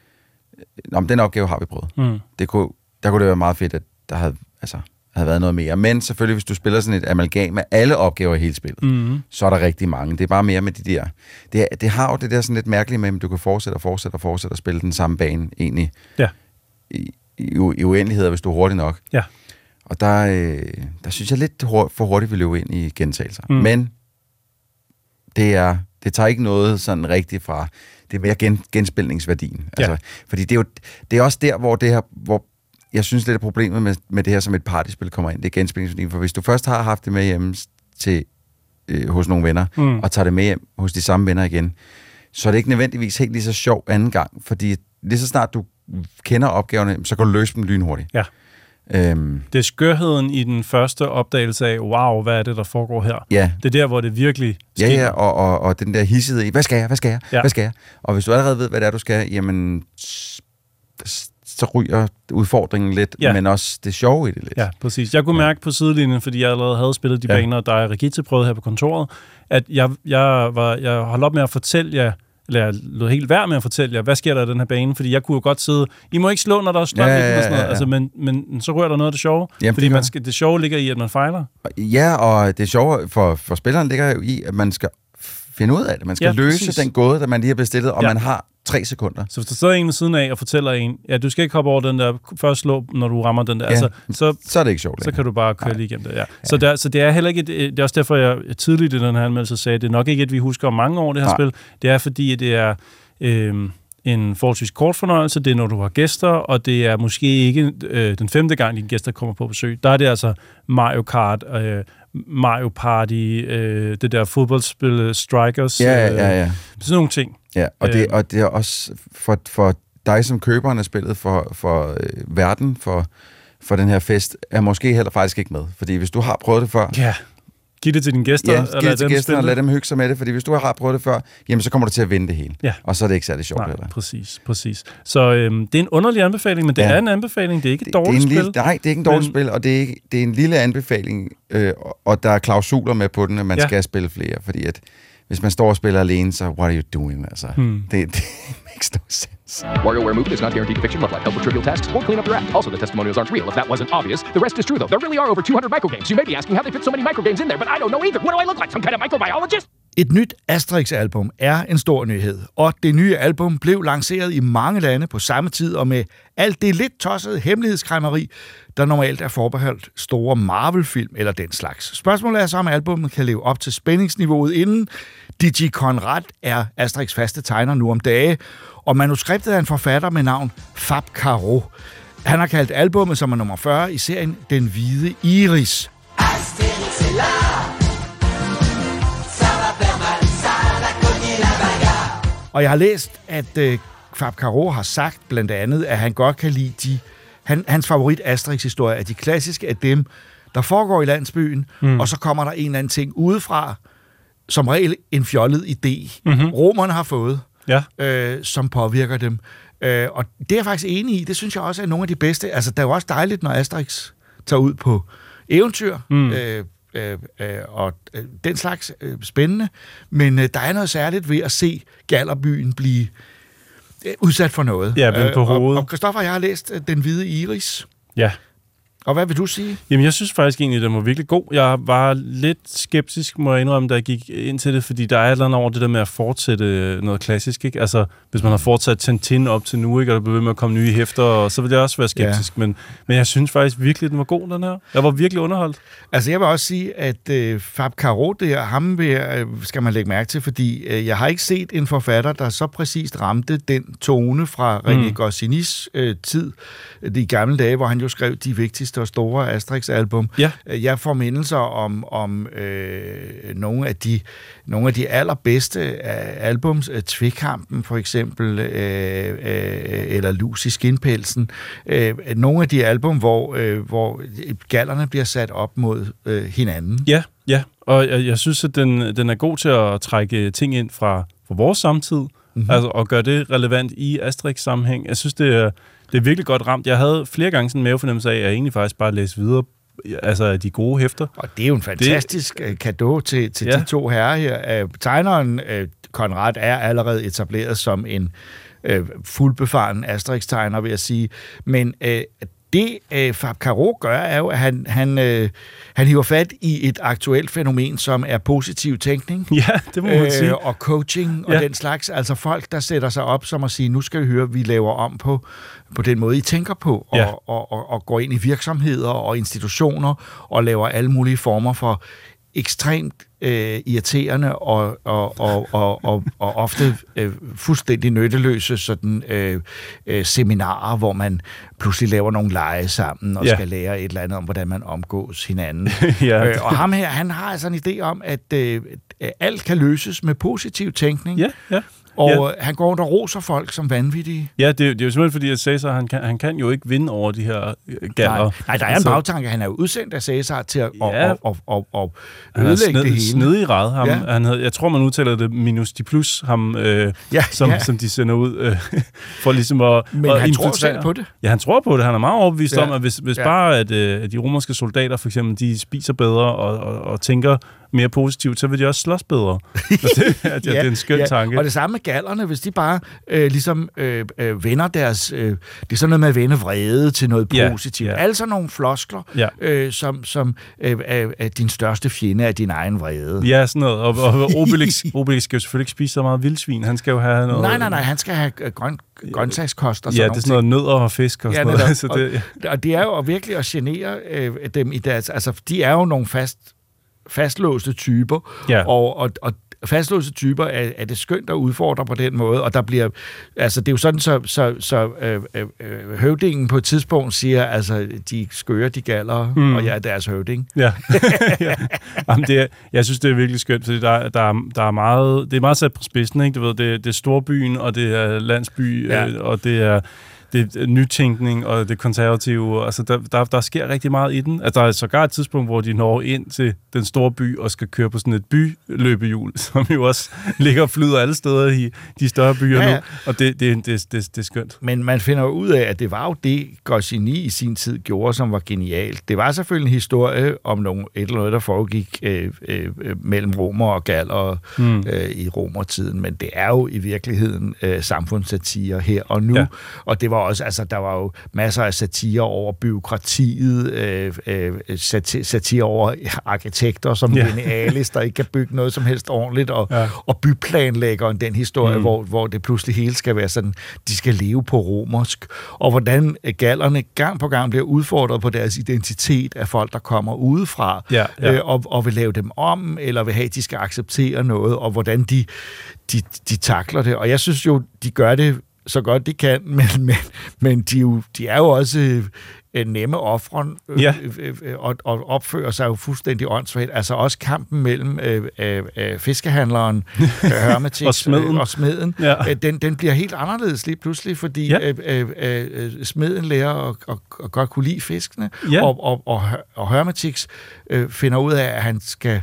øh, om den opgave har vi prøvet. Mm. Det kunne, der kunne det være meget fedt, at der havde, altså, havde været noget mere. Men selvfølgelig, hvis du spiller sådan et amalgam af alle opgaver i hele spillet, Mm. så er der rigtig mange. Det er bare mere med de der... Det, det har jo det der sådan lidt mærkelige med, at du kan fortsætte og fortsætte og fortsætte og spille den samme bane egentlig Ja. i, i, i uendeligheder, hvis du er hurtig nok. Ja. Og der, øh, der synes jeg lidt for hurtigt, vi løber ind i gentagelser. Mm. Men det er det tager ikke noget sådan rigtigt fra... Det er mere gen, genspilningsværdien. Ja. Altså, fordi det er jo det er også der, hvor det her... Hvor jeg synes, det er problemet med, med det her som et partyspil kommer ind. Det er genspilningsværdien. For hvis du først har haft det med hjemme til, øh, hos nogle venner, Mm. og tager det med hjem hos de samme venner igen, så er det ikke nødvendigvis helt lige så sjov anden gang. Fordi lige så snart du kender opgaverne, så kan du løse dem lynhurtigt. Ja. Øhm, Det er skørheden i den første opdagelse af, wow, hvad er det, der foregår her? ja, Det er der, hvor det virkelig Ja, skinner. ja, og, og, og den der hissighed i, hvad skal jeg, hvad skal jeg, ja. Ja. hvad skal jeg? Og hvis du allerede ved, hvad det er, du skal, jamen, så ryger udfordringen lidt, ja. Ja. men også det sjove i det lidt. Ja, præcis. Jeg kunne mærke på sidelinjen, fordi jeg allerede havde spillet de Ja. ja. baner, der er Regitze prøvede her på kontoret, at jeg, jeg, var, jeg holdt op med at fortælle jer, eller jeg lod helt værd med at fortælle jer, hvad sker der i den her bane? Fordi jeg kunne jo godt sidde, I må ikke slå, når der er strøm Ja, ja, den og sådan ja, noget. ja. Altså, men, men så rører der noget af det sjove. Jamen, fordi det man skal, det sjove ligger i, at man fejler. Ja, og det sjove for, for spilleren ligger jo i, at man skal finde ud af det. Man skal ja, Ja, løse præcis. den gåde, der man lige har bestillet, og ja. Ja. man har tre sekunder. Så hvis der sidder en ved siden af og fortæller en, ja, du skal ikke hoppe over den der, først slå, når du rammer den der, Ja. altså, så, Så er det ikke sjovt så kan du bare køre lige igennem det. Ja. Så, der, så det er heller ikke, et, det er også derfor, jeg tidligt i den her anmeldelse sagde, det er nok ikke et, vi husker om mange år, det her Nej. spil. Det er fordi, det er øh, en forholdsvis kort fornøjelse, det er, når du har gæster, og det er måske ikke øh, den femte gang, dine gæster kommer på besøg. Der er det altså Mario Kart, øh, Mario Party, øh, det der fodboldspil, øh, Strikers, Ja, øh, ja, ja. sådan nogle ting. ja. Og, det, Øh. og det er også for, for dig som køberen af spillet, for, for øh, verden, for, for den her fest, er måske heller faktisk ikke med. Fordi hvis du har prøvet det før, Ja. Giv det til dine gæster. Ja, giv det til dem gæsterne spille og lad dem hygge sig med det, fordi hvis du har prøvet det før, jamen så kommer du til at vinde det hele. Ja. Og så er det ikke særlig sjovt Nej, heller. præcis, præcis. Så øhm, det er en underlig anbefaling, men det Ja. er en anbefaling. Det er ikke et Det, det er dårligt en spil. lille, nej, det er ikke en dårlig men- spil, og det er, ikke, det er en lille anbefaling, øh, og- og der er klausuler med på den, at man Ja. skal spille flere, fordi at hvis man står og spiller alene, så what are you doing? Altså, Hmm. det, det makes no sense. WarioWare Movie is not guaranteed to much like help with trivial tasks or clean up your act. Also, the testimonials aren't real. If that wasn't obvious, the rest is true, though. There really are over 200 microgames. You may be asking how they fit so many microgames in there, but I don't know either. What do I look like? Some kind of microbiologist? Et nyt Asterix-album er en stor nyhed, og det nye album blev lanceret i mange lande på samme tid og med alt det lidt tossede hemmelighedskræmmeri, der normalt er forbeholdt store Marvel-film eller den slags. Spørgsmålet er så, om albumet kan leve op til spændingsniveauet inden. DJ Conrad er Asterix faste tegner nu om dage, og manuskriptet er en forfatter med navn Fab Caro. Han har kaldt albummet, som er nummer 40 i serien, Den Hvide Iris. Og jeg har læst, at øh, Fab Caro har sagt blandt andet, at han godt kan lide de... Han, hans favorit Asterix-historie er de klassiske af dem, der foregår i landsbyen, mm. og så kommer der en eller anden ting udefra, som regel en fjollet idé, mm-hmm. romerne har fået, Ja. øh, som påvirker dem. Øh, og det er jeg faktisk enig i. Det synes jeg også er nogle af de bedste. Altså, det er jo også dejligt, når Asterix tager ud på eventyr, mm. øh, øh, øh, og øh, den slags øh, spændende. Men øh, der er noget særligt ved at se Gallerbyen blive øh, udsat for noget. Ja, vendt på Øh, og, hovedet. og Christoffer, jeg har læst øh, Den Hvide Iris. Ja. Og hvad vil du sige? Jamen, jeg synes faktisk egentlig, den var virkelig god. Jeg var lidt skeptisk, må jeg indrømme, da jeg gik ind til det, fordi der er et eller andet over det der med at fortsætte noget klassisk, ikke? Altså, hvis man har fortsat Tintin op til nu, ikke? Og der bliver ved med at komme nye hæfter, og så vil jeg også være skeptisk. Ja. Men, men jeg synes faktisk virkelig, den var god, den her. Jeg var virkelig underholdt. Altså, jeg vil også sige, at øh, Fab Caro, der, ham vil, øh, skal man lægge mærke til, fordi øh, jeg har ikke set en forfatter, der så præcist ramte den tone fra René Mm. Goscinis øh, tid, de gamle dage, hvor han jo skrev de vigtigste og store Asterix-album. Ja. Øh, Jeg får mindelser om, om øh, nogle, af de, nogle af de allerbedste af albums, øh, Tvekampen for eksempel, øh, øh, eller Lus i skinpelsen. Øh, nogle af de album, hvor, øh, hvor gallerne bliver sat op mod øh, hinanden. Ja, ja. Og jeg, jeg synes, at den, den er god til at trække ting ind fra, fra vores samtid, mm-hmm. altså, og gøre det relevant i Asterix-sammenhæng. Jeg synes, det er, det er virkelig godt ramt. Jeg havde flere gange sådan en mavefornemmelse af, at jeg egentlig faktisk bare læste videre altså de gode hæfter. Og det er jo en fantastisk det... gave til, til ja. De to herrer her. Øh, Tegneren øh, Konrad er allerede etableret som en øh, fuldbefaren Asterix-tegner, vil jeg sige. Men øh, det øh, Fab Caro gør, er jo, at han, han, øh, han hiver fat i et aktuelt fænomen, som er positiv tænkning. Ja, det må man sige. og coaching og Ja. den slags. Altså folk, der sætter sig op som at sige, nu skal vi høre, vi laver om på, på den måde, I tænker på, og, Ja. og, og, og går ind i virksomheder og institutioner og laver alle mulige former for ekstremt øh, irriterende og, og, og, og, og, og ofte øh, fuldstændig nytteløse sådan, øh, øh, seminarer, hvor man pludselig laver nogle lege sammen og Ja. skal lære et eller andet om, hvordan man omgås hinanden. Ja, øh, og ham her, han har altså en idé om, at øh, alt kan løses med positiv tænkning. Ja, ja. Og Ja. han går rundt og roser folk som vanvittige. Ja, det, det er jo simpelthen fordi, at Cæsar, han kan, han kan jo ikke vinde over de her øh, galler. Nej, nej, der er en bagtanke. Han er jo udsendt af Cæsar til at Ja. og, og, og, og ødelægge sned, det hele. sned i ræd. Ham, Ja. han havde, jeg tror, man udtaler det minus de plus, ham, øh, Ja, som, ja. som de sender ud, øh, for ligesom at Men at han tror selv på det. Ja, han tror på det. Han er meget overbevist Ja. om, at hvis, hvis Ja. bare at, øh, de romerske soldater for eksempel, de spiser bedre og, og, og tænker mere positivt, så vil de også slås bedre. Det, at, ja, det er en skøn tanke. Og det samme med gallerne, hvis de bare øh, ligesom øh, øh, vender deres... Øh, det er sådan noget med at vende vrede til noget Ja, positivt. ja. Altså nogle floskler, Ja. øh, som, som øh, er, er din største fjende af din egen vrede. Ja, sådan noget. Og, og Obelix, Obelix skal jo selvfølgelig ikke spise så meget vildsvin. Han skal jo have noget... Nej, nej, nej, han skal have øh, grøn, grøntsagskost og sådan Ja, det er sådan noget nødder og fisk og Ja, sådan noget. Så det, og, og det er jo virkelig at genere øh, dem i deres... Altså, de er jo nogle fast, fastlåste typer, Ja. og, og, og fastlåste typer er, er det skønt at udfordre på den måde, og der bliver... Altså, det er jo sådan, så, så, så øh, øh, øh, høvdingen på et tidspunkt siger, altså, de skører, de galler, Mm. og jeg er deres høvding. Ja. ja. Jamen, det er, jeg synes, det er virkelig skønt, fordi der, der, er- der er meget, det er meget sat på spidsen, ikke? Du ved, det, det er storbyen, og det er landsby, Ja. øh, og det er, det nytænkning, og det konservative. Altså, der, der, der sker rigtig meget i den. Altså, der er sågar et tidspunkt, hvor de når ind til den store by og skal køre på sådan et byløbehjul, som jo også ligger og flyder alle steder i de større byer Ja, ja, nu. Og det, det, det, det, det er skønt. Men man finder ud af, at det var jo det, Goscinny i sin tid gjorde, som var genialt. Det var selvfølgelig en historie om nogle, et eller andet, der foregik øh, øh, øh, mellem romer og galler Mm. øh, i romertiden, men det er jo i virkeligheden øh, samfundssatire her og nu. Ja. Og det var også, altså, der var jo masser af satire over byråkratiet, øh, øh, sati- satire over arkitekter som Ja. Linealis, der ikke kan bygge noget som helst ordentligt, og, Ja. og byplanlæggeren, den historie, Mm. hvor, hvor det pludselig hele skal være sådan, de skal leve på romersk, og hvordan gallerne gang på gang bliver udfordret på deres identitet af folk, der kommer udefra, Ja, ja. Øh, og, og vil lave dem om, eller vil have, at de skal acceptere noget, og hvordan de, de, de takler det. Og jeg synes jo, de gør det så godt de kan, men, men, men de, jo, de er jo også øh, nemme ofre, øh, Ja. øh, øh, og, og opfører sig jo fuldstændig åndssvagt. Altså også kampen mellem øh, øh, øh, fiskehandleren, øh, Hermetix Og smeden. øh, og smeden, Ja. øh, den, den bliver helt anderledes lige pludselig, fordi Ja. øh, øh, øh, smeden lærer at, at, at godt kunne lide fiskene, Ja. og, og, og, og Hermetix øh, finder ud af, at han skal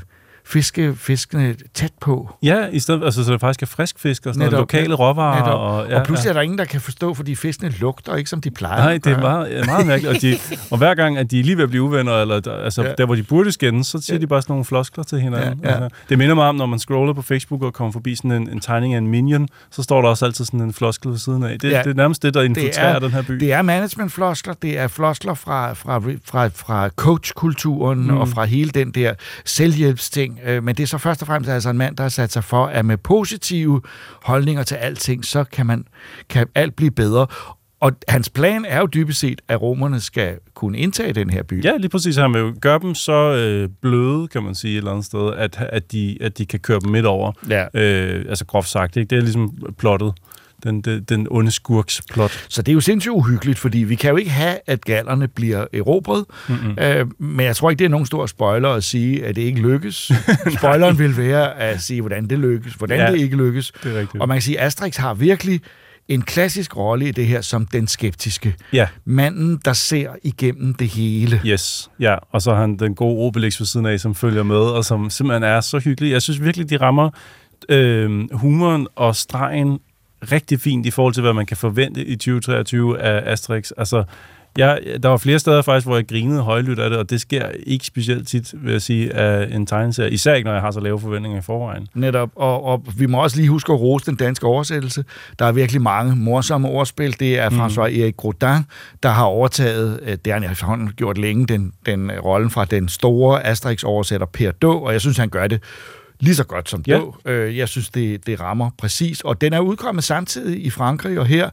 fiske fiskene tæt på. Ja, i stedet, altså, så det faktisk er frisk fisk og sådan noget, Netop, lokale råvarer. Netop. Og, Ja, og pludselig er der ingen, der kan forstå, fordi fiskene lugter ikke, som de plejer. Nej, det er meget, ja, meget mærkeligt. Og, de, og hver gang, at de lige ved at blive uvenner, eller der, altså, ja. Ja. der, hvor de burde skændes, så siger Ja. de bare sådan nogle floskler til hinanden. Ja, ja. Altså, det minder mig om, når man scroller på Facebook og kommer forbi sådan en, en tegning af en minion, så står der også altid sådan en floskel ved siden af. Det, ja. Ja. det er nærmest det, der infiltrerer er- den her by. Det er managementfloskler, det er floskler fra, fra, fra, fra coachkulturen mm. og fra hele den der selvhjælpsting. Øh, Men det er så først og fremmest altså en mand, der har sat sig for, at med positive holdninger til alting, så kan, man, kan alt blive bedre. Og hans plan er jo dybest set, at romerne skal kunne indtage den her by. Ja, lige præcis. Han vil jo gøre dem så øh, bløde, kan man sige et eller andet sted, at, at, de, at de kan køre dem midt over. Ja. Øh, altså groft sagt, ikke? det er ligesom plottet. Den, den, den onde skurks plot. Så det er jo sindssygt uhyggeligt, fordi vi kan jo ikke have, at gallerne bliver erobret. Mm-mm. Øh, men jeg tror ikke, det er nogen stor spoiler at sige, at det ikke lykkes. Spoileren vil være at sige, hvordan det lykkes, hvordan ja, det ikke lykkes. Det er rigtigt. Og man kan sige, at Asterix har virkelig en klassisk rolle i det her som den skeptiske. Ja, Manden, der ser igennem det hele. yes. Ja, og så har han den gode Obelix ved siden af, som følger med, og som simpelthen er så hyggelig. Jeg synes virkelig, de rammer øh, humoren og stregen rigtig fint i forhold til, hvad man kan forvente i 2023 af Asterix. Altså, jeg, der var flere steder faktisk, hvor jeg grinede højlydt af det, og det sker ikke specielt tit, vil jeg sige, af en tegneserie. Især ikke, når jeg har så lave forventninger i forvejen. Netop, og, og vi må også lige huske at rose den danske oversættelse. Der er virkelig mange morsomme ordspil. Det er Mm. François Erik Grodin, der har overtaget, øh, det har han gjort længe, den, den øh, rollen fra den store Asterix-oversætter Per Då, og jeg synes, han gør det lige så godt som Ja. ja. Då. Øh, Jeg synes, det, det rammer præcis. Og den er udkommet samtidig i Frankrig og her,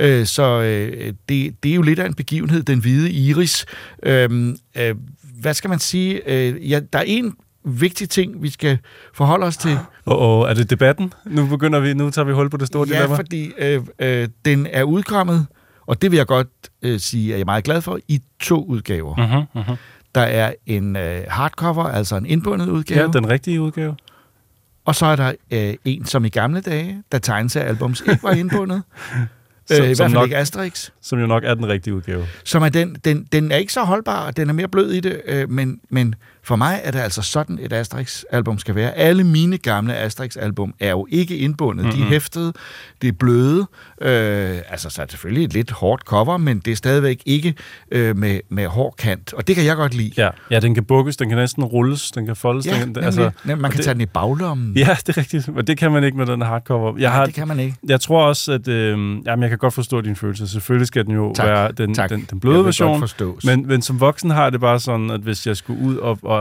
øh, så øh, det, det er jo lidt af en begivenhed, den hvide iris. Øhm, øh, Hvad skal man sige? Øh, Ja, der er en vigtig ting, vi skal forholde os til. Og, og er det debatten? Nu begynder vi, nu tager vi hul på det store Ja, dilemma. fordi øh, øh, den er udkommet, og det vil jeg godt øh, sige, at jeg er meget glad for, i to udgaver. Mm. Mm-hmm, mm-hmm. Der er en øh, hardcover, altså en indbundet udgave, Ja, den rigtige udgave. Og så er der øh, en, som i gamle dage, da tegneseriealbums ikke var indbundet. øh, Som- I hvert som fald nok- ikke Asterix. Som jo nok er den rigtige udgave. Som er den, den, den er ikke så holdbar, den er mere blød i det, øh, men, men for mig er det altså sådan, et Asterix-album skal være. Alle mine gamle Asterix-album er jo ikke indbundet. Mm-hmm. De er hæftede, det er bløde, øh, altså så er det selvfølgelig et lidt hårdt cover, men det er stadigvæk ikke øh, med, med hård kant, og det kan jeg godt lide. Ja, ja, den kan bukkes, den kan næsten rulles, den kan foldes. Ja, den, nemlig. altså, man kan det, tage den i baglommen. Ja, det er rigtigt, men det kan man ikke med den hardcover. Jeg, har, det kan man ikke. jeg tror også, at øh, jamen, jeg kan godt forstå din følelse. Selvfølgelig skal den jo Tak, være den, tak. den, den bløde version. Men, men som voksen har det bare sådan, at hvis jeg skulle ud og, og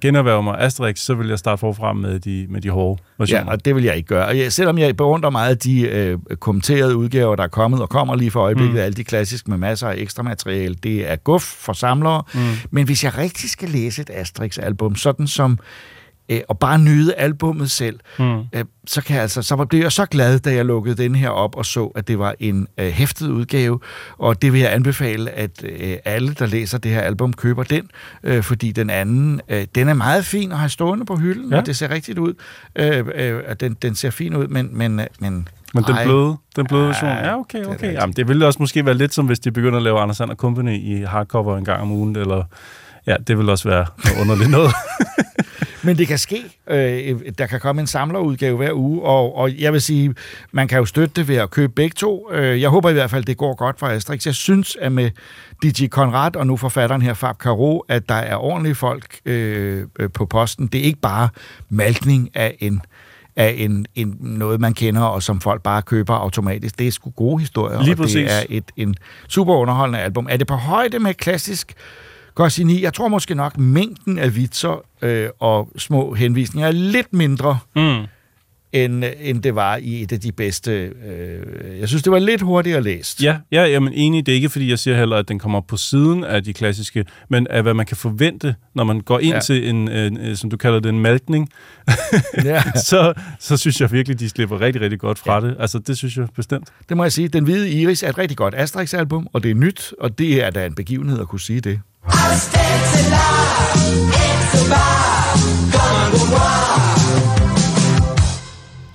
generhverve mig Asterix, så vil jeg starte forfra med de, med de hårde versioner. Ja, og det vil jeg ikke gøre. Og jeg, selvom jeg beundrer meget af de øh, kommenterede udgaver, der er kommet og kommer lige for øjeblikket, mm. alle de klassiske med masser af ekstra materiale, det er guf for samlere. Mm. Men hvis jeg rigtig skal læse et Asterix-album, sådan som øh, og bare nyde albummet selv, Mm. øh, så kan jeg altså, så blev jeg så glad, da jeg lukkede den her op og så, at det var en øh, hæftet udgave, og det vil jeg anbefale, at øh, alle, der læser det her album, køber den, øh, fordi den anden, øh, den er meget fin at have stående på hylden, Ja. og det ser rigtigt ud. Øh, øh, den, den ser fin ud, men, men, øh, men Men den bløde, den bløde version, ja, okay, det okay. rigtigt. Jamen, det ville også måske være lidt som, hvis de begynder at lave Anders Sand Company i hardcover en gang om ugen, eller ja, det vil også være noget underligt noget. Men det kan ske. Øh, der kan komme en samlerudgave hver uge, og, og jeg vil sige, man kan jo støtte det ved at købe begge to. Øh, jeg håber i hvert fald, det går godt for Asterix. Jeg synes, at med DJ Konrad og nu forfatteren her, Fab Caro, at der er ordentlige folk øh, øh, på posten. Det er ikke bare malkning af en af en, en, noget, man kender, og som folk bare køber automatisk. Det er sgu gode historier, Lige og præcis. det er et en super underholdende album. Er det på højde med klassisk Goscinny? Jeg tror måske nok, mængden af vitser øh, og små henvisninger er lidt mindre, Mm. end, end det var i et af de bedste. Øh, jeg synes, det var lidt hurtigere læst. Ja, ja jamen enig. Det er ikke, fordi jeg siger heller, at den kommer på siden af de klassiske, men af hvad man kan forvente, når man går ind Ja. til en, en, en, som du kalder det, en malkning, ja. så, så synes jeg virkelig, de slipper rigtig, rigtig godt fra ja. det. Altså, det synes jeg bestemt. Det må jeg sige. Den Hvide Iris er et rigtig godt Asterix-album, og det er nyt, og det er da en begivenhed at kunne sige det.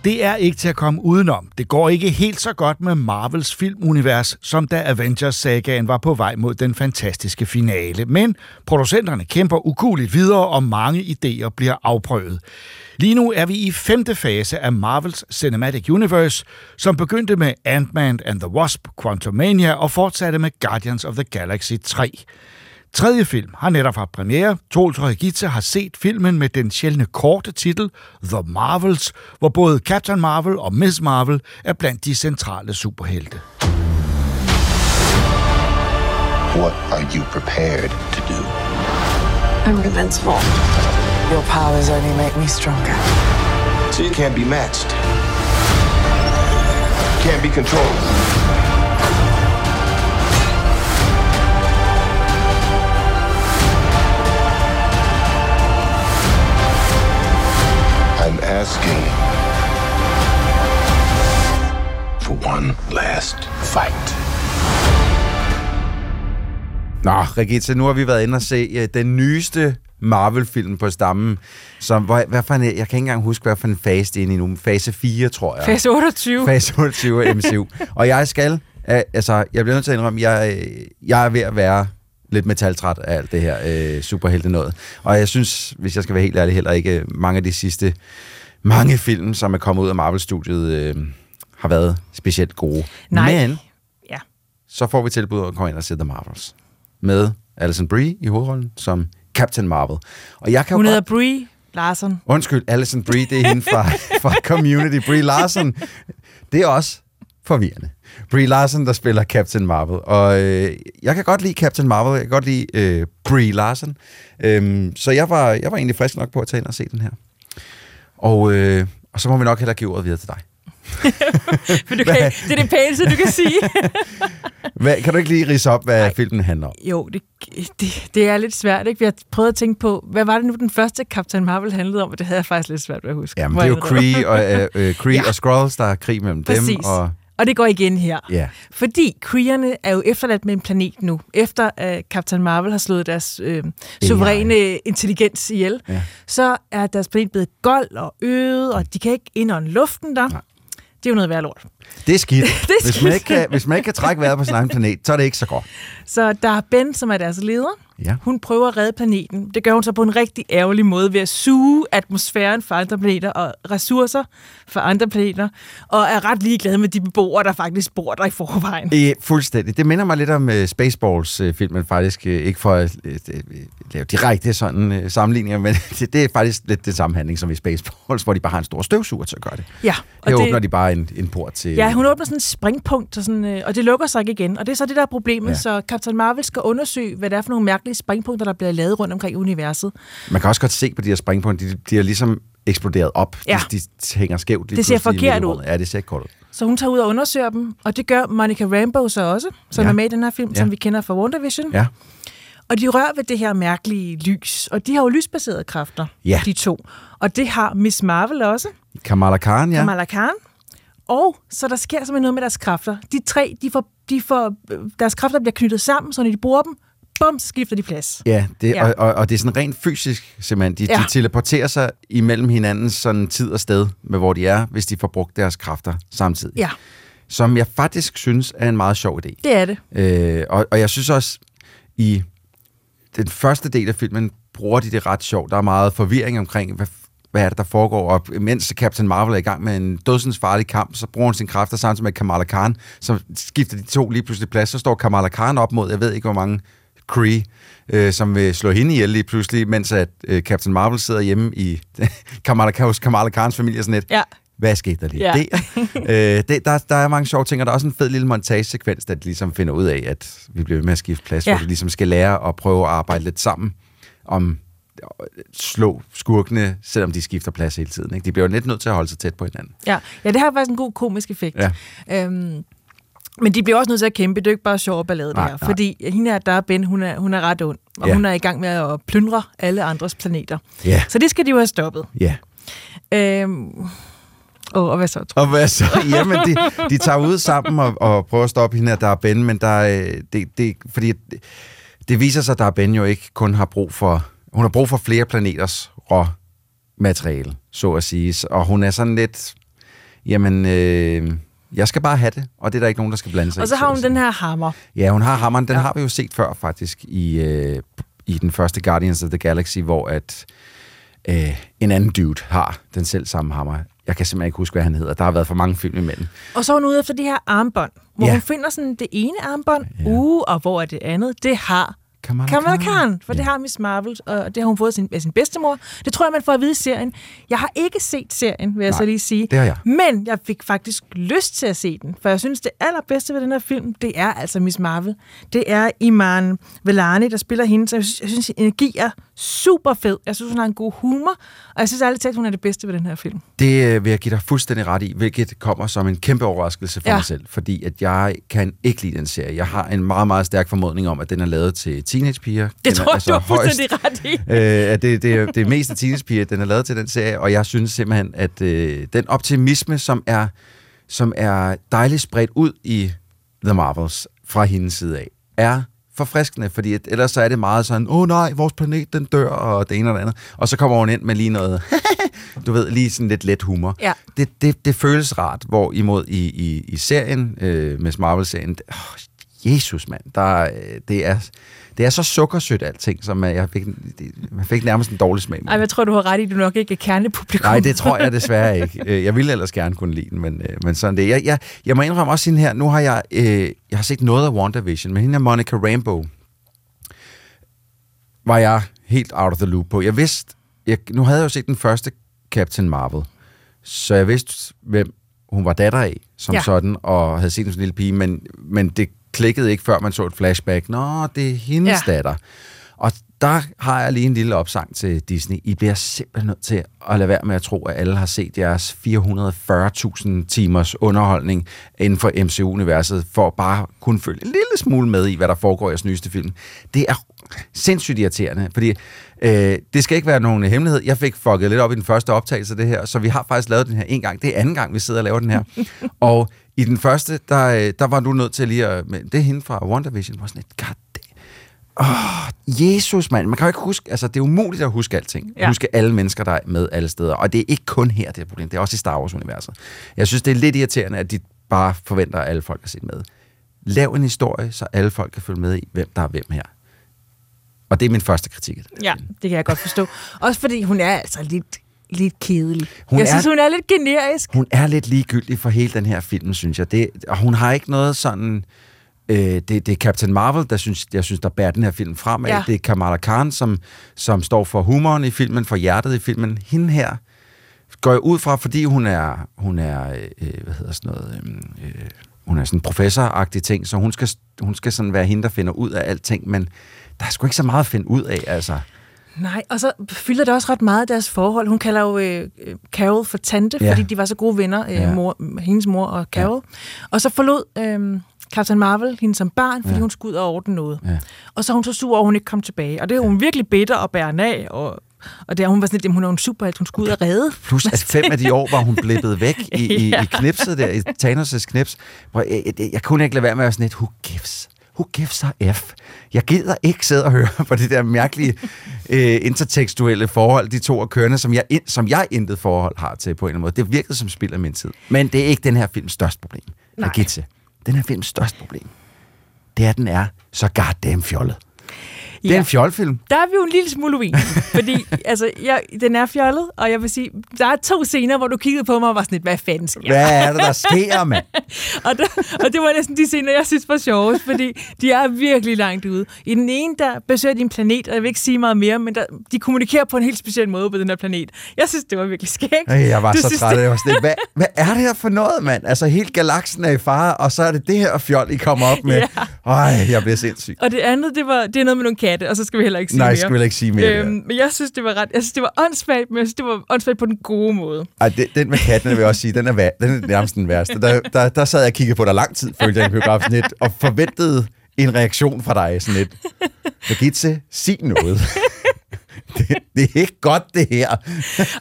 Det er ikke til at komme udenom. Det går ikke helt så godt med Marvels filmunivers, som da Avengers-sagaen var på vej mod den fantastiske finale. Men producenterne kæmper ukuligt videre, og mange idéer bliver afprøvet. Lige nu er vi i femte fase af Marvels Cinematic Universe, som begyndte med Ant-Man and the Wasp, Quantumania og fortsatte med Guardians of the Galaxy 3. Tredje film har netop haft premiere. Troels Regitze har set filmen med den sjældne korte titel The Marvels, hvor både Captain Marvel og Miss Marvel er blandt de centrale superhelte. What are you prepared to do? I'm invincible. Your powers only make me stronger. So you can't be matched. Can't be controlled. Asking for one last fight. Nå, Regitze, nu har vi været inde og se uh, den nyeste Marvel-film på stammen, som, hvor, hvad for en, jeg kan ikke engang huske, hvad for en fase det er inde i nu. Fase 4, tror jeg. Fase 28. Fase 28 af MCU. og jeg skal, uh, altså, jeg bliver nødt til at indrømme, jeg, øh, jeg er ved at være lidt metaltræt af alt det her uh, superhelte noget. Og jeg synes, hvis jeg skal være helt ærlig, heller ikke øh, mange af de sidste mange film, som er kommet ud af Marvel-studiet, uh, har været specielt gode. Nej. Men Ja. så får vi tilbud at komme ind og se The Marvels. Med Alison Brie i hovedrollen som Captain Marvel. Og jeg kan Hun hedder godt... Brie Larson. Undskyld, Alison Brie, det er hende fra, fra Community. Brie Larson, det er også forvirrende. Brie Larson, der spiller Captain Marvel. Og øh, jeg kan godt lide Captain Marvel, jeg kan godt lide øh, Brie Larson. Øhm, så jeg var, jeg var egentlig frisk nok på at tage ind og se den her. Og, øh, og så må vi nok hellere give ordet videre til dig. For du kan, det er det pæneste, du kan sige. Hvad, kan du ikke lige rise op, hvad Nej. filmen handler om? Jo, det, det, det er lidt svært, ikke? Vi har prøvet at tænke på, hvad var det nu, den første Captain Marvel handlede om? Og det havde jeg faktisk lidt svært ved at huske. Jamen, det er jo. Kree og, øh, øh, Kree ja. og Skrulls, der er krig mellem Præcis. dem. Og, Og det går igen her. ja. Fordi Kreerne er jo efterladt med en planet nu, efter at Captain Marvel har slået deres øh, suveræne intelligens ihjel. Ja. Så er deres planet blevet gold og øget, og de kan ikke indånde luften der. Nej. Det er jo noget værd lort. Det er skidt. Det er Hvis, man skidt. ikke kan, hvis man ikke kan trække vejret på sin egen planet, så er det ikke så godt. Så der er Ben, som er deres leder. Ja. Hun prøver at redde planeten. Det gør hun så på en rigtig ærgerlig måde ved at suge atmosfæren fra andre planeter og ressourcer fra andre planeter, og er ret ligeglad med de beboere, der faktisk bor der i forvejen. E, fuldstændig. Det minder mig lidt om uh, Spaceballs-filmen, faktisk. Uh, ikke for at uh, lave direkte sådan uh, sammenligninger, men det, det er faktisk lidt det samme handling som i Spaceballs, hvor de bare har en stor støvsuger til at gøre det. Ja, og Her åbner de bare en, en port til... Ja, hun åbner sådan en springpunkt, og, sådan, øh, og det lukker sig ikke igen. Og det er så det, der er problemet. Ja. Så Captain Marvel skal undersøge, hvad det er for nogle mærkelige springpunkter, der bliver lavet rundt omkring universet. Man kan også godt se på de her springpunkter, de, de er ligesom eksploderet op. Ja. De, de hænger skævt. lige Det ser forkert ud. Ja, det ser ikke godt ud. Så hun tager ud og undersøger dem, og det gør Monica Rambeau så også, som Ja. er med i den her film, Ja. som vi kender fra WandaVision. Ja. Og de rører ved det her mærkelige lys, og de har jo lysbaserede kræfter, Ja. de to. Og det har Miss Marvel også, Kamala Khan, ja. Kamala Khan. Og så der sker simpelthen noget med deres kræfter. De tre, de får, de får, øh, deres kræfter bliver knyttet sammen, så når de bruger dem, bum, så skifter de plads. Ja, det, Ja. Og, og, og det er sådan rent fysisk, simpelthen. De, Ja. de teleporterer sig imellem hinanden sådan tid og sted med, hvor de er, hvis de får brugt deres kræfter samtidig. Ja, Som jeg faktisk synes er en meget sjov idé. det er det. Øh, og, og jeg synes også, i den første del af filmen, bruger de det ret sjovt. Der er meget forvirring omkring, hvad, hvad er det, der foregår. Og mens Captain Marvel er i gang med en dødsens farlig kamp, så bruger hun sine kræfter samtidig med Kamala Khan, så skifter de to lige pludselig plads. Så står Kamala Khan op mod, jeg ved ikke hvor mange Kree, øh, som vil slå hende ihjel lige pludselig, mens at øh, Captain Marvel sidder hjemme i Kamala, hos Kamala Khans familie sådan lidt. Ja. Hvad skete der lige Ja. der? øh, det, der, der er mange sjove ting, og der er også en fed lille montagesekvens, der de ligesom finder ud af, at vi bliver ved med at skifte plads, ja. Hvor de ligesom skal lære at prøve at arbejde lidt sammen om slå skurkene, selvom de skifter plads hele tiden. Ikke? De bliver jo lidt nødt til at holde sig tæt på hinanden. Ja, ja det har faktisk en god komisk effekt. Ja. Øhm, men de bliver også nødt til at kæmpe. Det er jo ikke bare sjov ballade, det Nej, her. nej. Fordi hende her, der er Ben, hun er, hun er ret ond. Og Ja. hun er i gang med at plyndre alle andres planeter. Ja. Så det skal de jo have stoppet. Ja. Øhm, og, og hvad så? Tror Og hvad så? Jamen, de, de tager ud sammen og, og prøver at stoppe hende, at der er Ben, men der er, øh, det, det, fordi det, det viser sig, at der er Ben jo ikke kun har brug for, hun har brug for flere planeters råmateriale, så at sige. Og hun er sådan lidt, jamen, øh, jeg skal bare have det, og det er der ikke nogen, der skal blande sig Og så har hun sige. den her hammer. Ja, hun har hammeren. Den ja. har vi jo set før, faktisk, i, øh, i den første Guardians of the Galaxy, hvor at øh, en anden dude har den selv samme hammer. Jeg kan simpelthen ikke huske, hvad han hedder. Der har været for mange film imellem. Og så er hun ude efter de her armbånd, hvor ja. hun finder sådan det ene armbånd, ja. uh, og hvor er det andet? Det har Kamala, Kamala Khan, for ja. det har Miss Marvel, og det har hun fået sin, af sin bedstemor. Det tror jeg, man får at vide i serien. Jeg har ikke set serien, vil jeg Nej, så lige sige. det har jeg. Men jeg fik faktisk lyst til at se den, for jeg synes, det allerbedste ved den her film, det er altså Miss Marvel. Det er Iman Velani, der spiller hende, så jeg synes, jeg synes energi er super fed. Jeg synes, hun har en god humor, og jeg synes ærligt talt, hun er det bedste ved den her film. Det øh, vil jeg give dig fuldstændig ret i, hvilket kommer som en kæmpe overraskelse for. Ja. mig selv, fordi at jeg kan ikke lide den serie. Jeg har en meget, meget stærk formodning om, at den er lavet til teenagepiger. Det Den er tror jeg, du har fuldstændig ret i. øh, det, det, er, det er mest af teenagepiger, den er lavet til den serie, og jeg synes simpelthen, at øh, den optimisme, som er, som er dejligt spredt ud i The Marvels fra hendes side af, er forfriskende, fordi at, ellers så er det meget sådan, åh oh, nej, vores planet den dør, og det ene og det andet. Og så kommer hun ind med lige noget, du ved, lige sådan lidt let humor. Ja. Det, det, det føles rart, hvor imod i, i, i serien, øh, med Marvel-serien, oh, Jesus mand, der, øh, det er... Det er så sukkersødt alting, som jeg fik, man fik nærmest en dårlig smag med. Ej, men jeg tror, du har ret i, du nok ikke er kernepublikum. Nej, det tror jeg desværre ikke. Øh, Jeg ville ellers gerne kunne lide den, men, øh, men sådan det. Jeg, jeg, jeg må indrømme også hende her, nu har jeg, øh, jeg har set noget af WandaVision, men hende er Monica Rambeau, var jeg helt out of the loop på. Jeg vidste, jeg, nu havde jeg jo set den første Captain Marvel, så jeg vidste, hvem hun var datter af, som ja. Sådan, og havde set en lille pige, men, men det klikkede ikke, før man så et flashback. Nå, det er hendes ja. Datter. Og der har jeg lige en lille opsang til Disney. I bliver simpelthen nødt til at lade være med at tro, at alle har set jeres 440.000 timers underholdning inden for MCU-universet, for at bare kunne følge en lille smule med i, hvad der foregår i jeres nyeste film. Det er sindssygt irriterende, fordi øh, det skal ikke være nogen hemmelighed. Jeg fik fucket lidt op i den første optagelse af det her, så vi har faktisk lavet den her en gang. Det er anden gang, vi sidder og laver den her. og i den første, der, øh, der var du nødt til lige at... men Det er hende fra WandaVision, var sådan et, god Åh, oh, Jesus, mand. Man kan jo ikke huske... Altså, det er umuligt at huske alting. Ja. Huske alle mennesker, der er med alle steder. Og det er ikke kun her, det er problem. Det er også i Star Wars-universet. Jeg synes, det er lidt irriterende, at de bare forventer, at alle folk har set med. Lav en historie, så alle folk kan følge med i, hvem der er hvem her. Og det er min første kritik. Ja, det kan jeg godt forstå. Også fordi hun er altså lidt, lidt kedelig. Hun jeg er- synes, hun er lidt generisk. Hun er lidt ligegyldig for hele den her film, synes jeg. Det, og hun har ikke noget sådan... Øh, det, det er Captain Marvel, der synes, jeg synes, der bærer den her film fremad. Ja. Det er Kamala Khan, som, som står for humoren i filmen, for hjertet i filmen. Hende her går jeg ud fra, fordi hun er, hun er øh, hvad hedder sådan noget, øh, øh, hun er sådan professoragtig ting, så hun skal, hun skal sådan være hende, der finder ud af alting, men der er sgu ikke så meget at finde ud af, altså. Nej, og så fylder det også ret meget af deres forhold. Hun kalder jo øh, øh, Carol for tante, Ja. fordi de var så gode venner, øh, Ja. mor, hendes mor og Carol. Ja. Og så forlod øh, Captain Marvel hende som barn, fordi Ja. hun skulle ud og ordne noget. Ja. Og så hun så sur at hun ikke kom tilbage. Og det er hun virkelig bitter og bærer af, og, og det er hun var sådan lidt, hun er en superhelt, hun skulle ud og redde. Plus at fem af de år var hun blippet væk i, i, Ja. i knipset der, i Thanos' knips. Hvor jeg, jeg, jeg kunne ikke lade være med at være sådan lidt, who gives? Who gives a F? Jeg gider ikke sidde og høre på det der mærkelige øh, intertekstuelle forhold, de to er kørende, som jeg, som jeg intet forhold har til på en eller anden måde. Det virkede som spild af min tid. Men det er ikke den her films største problem. Nej. Agitze. Den her films største problem, det er, at den er så goddamn fjollet. Det er en fjolfilm. Der er vi jo en lille smule uenige, fordi altså, jeg, den er fjollet, og jeg vil sige, der er to scener, hvor du kiggede på mig og var sådan lidt, hvad fanden sker? Hvad er det, der sker, mand? og, der, og det var næsten de scener, jeg synes var sjovest, fordi de er virkelig langt ude. I den ene, der besøger de en planet, og jeg vil ikke sige meget mere, men der, de kommunikerer på en helt speciel måde på den her planet. Jeg synes, det var virkelig skægt. Ej, jeg var du så synes, træt. det- Jeg var sådan, lidt, hvad, hvad er det her for noget, mand? Altså, hele galaksen er i fare, og så er det det her fjol, I kommer op med. Ja. Ej, jeg bliver sindssyg. Og det andet, det, var, det er noget med nogle katte, og så skal vi heller ikke sige Nej, mere. skal vi heller ikke sige mere. Øhm, men jeg synes, det var ret, jeg synes, det var åndssvagt, men jeg synes, det var åndssvagt på den gode måde. Ej, det, den med katten, vil jeg også sige, den er, va- den er nærmest den værste. Der, der, der sad jeg og kiggede på dig lang tid, følte jeg i biografen lidt, og forventede en reaktion fra dig, sådan lidt. Birgitte, sig noget. Det, det er ikke godt, det her.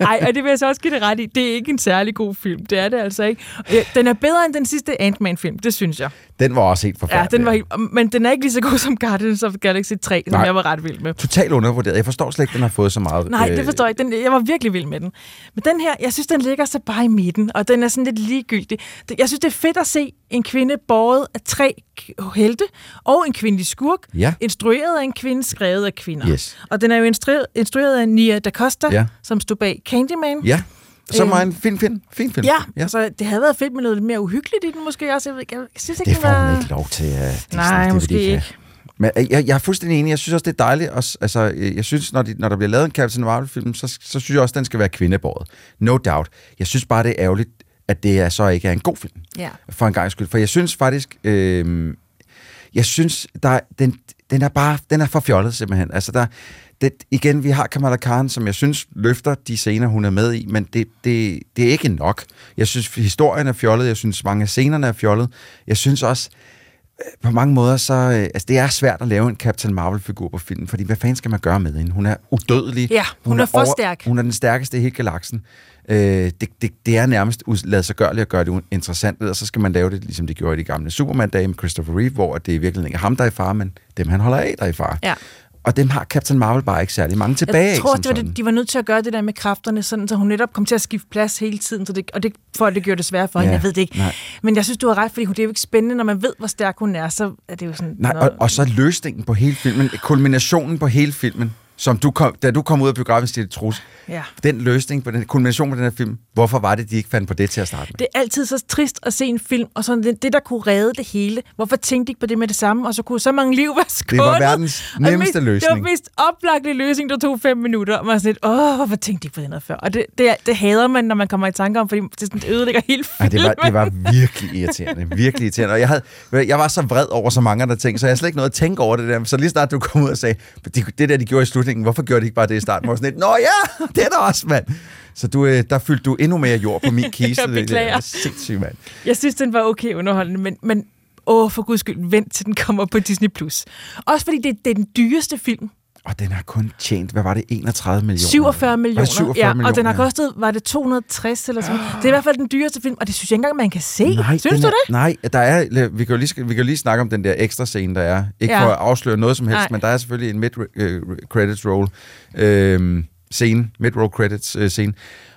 Ej, og det vil jeg så også give det ret i. Det er ikke en særlig god film. Det er det altså ikke. Øh, Den er bedre end den sidste Ant-Man-film, det synes jeg. Den var også helt Ja, forfærdelig. den var helt, men den er ikke lige så god som Guardians of Galaxy 3, som Nej. jeg var ret vild med. Totalt undervurderet. Jeg forstår slet ikke, den har fået så meget. Nej, øh, det forstår jeg ikke. Den, jeg var virkelig vild med den. Men den her, jeg synes, den ligger så bare i midten, og den er sådan lidt ligegyldig. Jeg synes, det er fedt at se en kvinde båret af tre helte, og en kvindelig skurk, Ja. instrueret af en kvinde, skrevet af kvinder. Yes. Og den er jo instrueret, instrueret af Nia Da Costa, Ja. som stod bag Candyman. Ja, som var Øhm, en fin film. Fin film. Ja, ja. Altså, det havde været fedt med noget lidt mere uhyggeligt i den måske også. Jeg, ved, jeg synes ikke, Det får var... ikke lov til. Uh, Disney. Nej, det måske de have. ikke. Men øh, jeg, jeg er fuldstændig enig. Jeg synes også, det er dejligt. Også, altså, øh, jeg synes, når, de, når der bliver lavet en Captain Marvel-film, så, så synes jeg også, den skal være kvindebåret. No doubt. Jeg synes bare, det er ærgerligt, at det er, så ikke er en god film. Ja. For en gang skyld. For jeg synes faktisk... Øh, jeg synes, der, den, den er bare den er for fjollet simpelthen. Altså der, det, igen, vi har Kamala Khan, som jeg synes løfter de scener, hun er med i, men det, det, det er ikke nok. Jeg synes, historien er fjollet. Jeg synes, mange af scenerne er fjollet. Jeg synes også, øh, på mange måder, så øh, altså, det er svært at lave en Captain Marvel-figur på filmen, fordi hvad fanden skal man gøre med hende? Hun er udødelig. Ja, hun er for stærk. Hun er den stærkeste i hele galaksen. Øh, det, det, det er nærmest lade sig gøre at gøre det interessant, og så skal man lave det, ligesom de gjorde i de gamle Superman-dage med Christopher Reeve, hvor det i virkeligheden ikke er ham, der er i fare, men dem, han holder af, der er i fare. Ja. Og dem har Captain Marvel bare ikke særlig mange tilbage. Jeg tror det var det, de var nødt til at gøre det der med kræfterne, sådan, så hun netop kom til at skifte plads hele tiden, så det, og det, for at det gjorde det svært for hende. Ja, Jeg ved det ikke. nej. Men jeg synes, du har ret, fordi hun- det er jo ikke spændende, når man ved, hvor stærk hun er, så er det jo sådan... Nej, og, og så løsningen på hele filmen, kulminationen på hele filmen, som du kom, da du kom ud af biografen, Stille Trus, Ja. den løsning på den kulmination på den her film, hvorfor var det, de ikke fandt på det til at starte med? Det er altid så trist at se en film, og sådan det, det der kunne redde det hele. Hvorfor tænkte de ikke på det med det samme, og så kunne så mange liv være skånet? var verdens det nemmeste mest, løsning. Det var mest oplagte løsning, der tog fem minutter. Og man var sådan lidt, åh, hvorfor tænkte de ikke på det noget før? Og det, det, det hader man, når man kommer i tanke om, fordi det, sådan, det ødelægger hele filmen. det, var, det var virkelig irriterende. Virkelig irriterende. Og jeg, havde, jeg var så vred over så mange andre ting, så jeg havde slet ikke noget at tænke over det der. Så lige snart du kom ud og sagde, det, det der, de gjorde i slutningen, hvorfor gjorde de ikke bare det i starten? Var sådan lidt, Nå ja, det er der også, mand. Så du, øh, der fyldte du endnu mere jord på min kiste. Jeg Det- det beklager. er Sindssygt, mand. Jeg synes, den var okay underholdende, men, men åh, for guds skyld, vent til den kommer på Disney+. Plus. Også fordi det, det er den dyreste film. Og den har kun tjent, hvad var det, 31 millioner? 47 millioner. Var det 47 ja, millioner? og den har kostet, var det 260 eller sådan Det er i hvert fald den dyreste film, og det synes jeg ikke engang, man kan se. Nej, synes du er, det? Nej, der er, vi kan, jo lige, vi kan jo lige snakke om den der ekstra scene, der er. Ikke Ja. for at afsløre noget som helst, Nej. men der er selvfølgelig en mid-credits roll øh, scene, mid-roll credits øh, scene,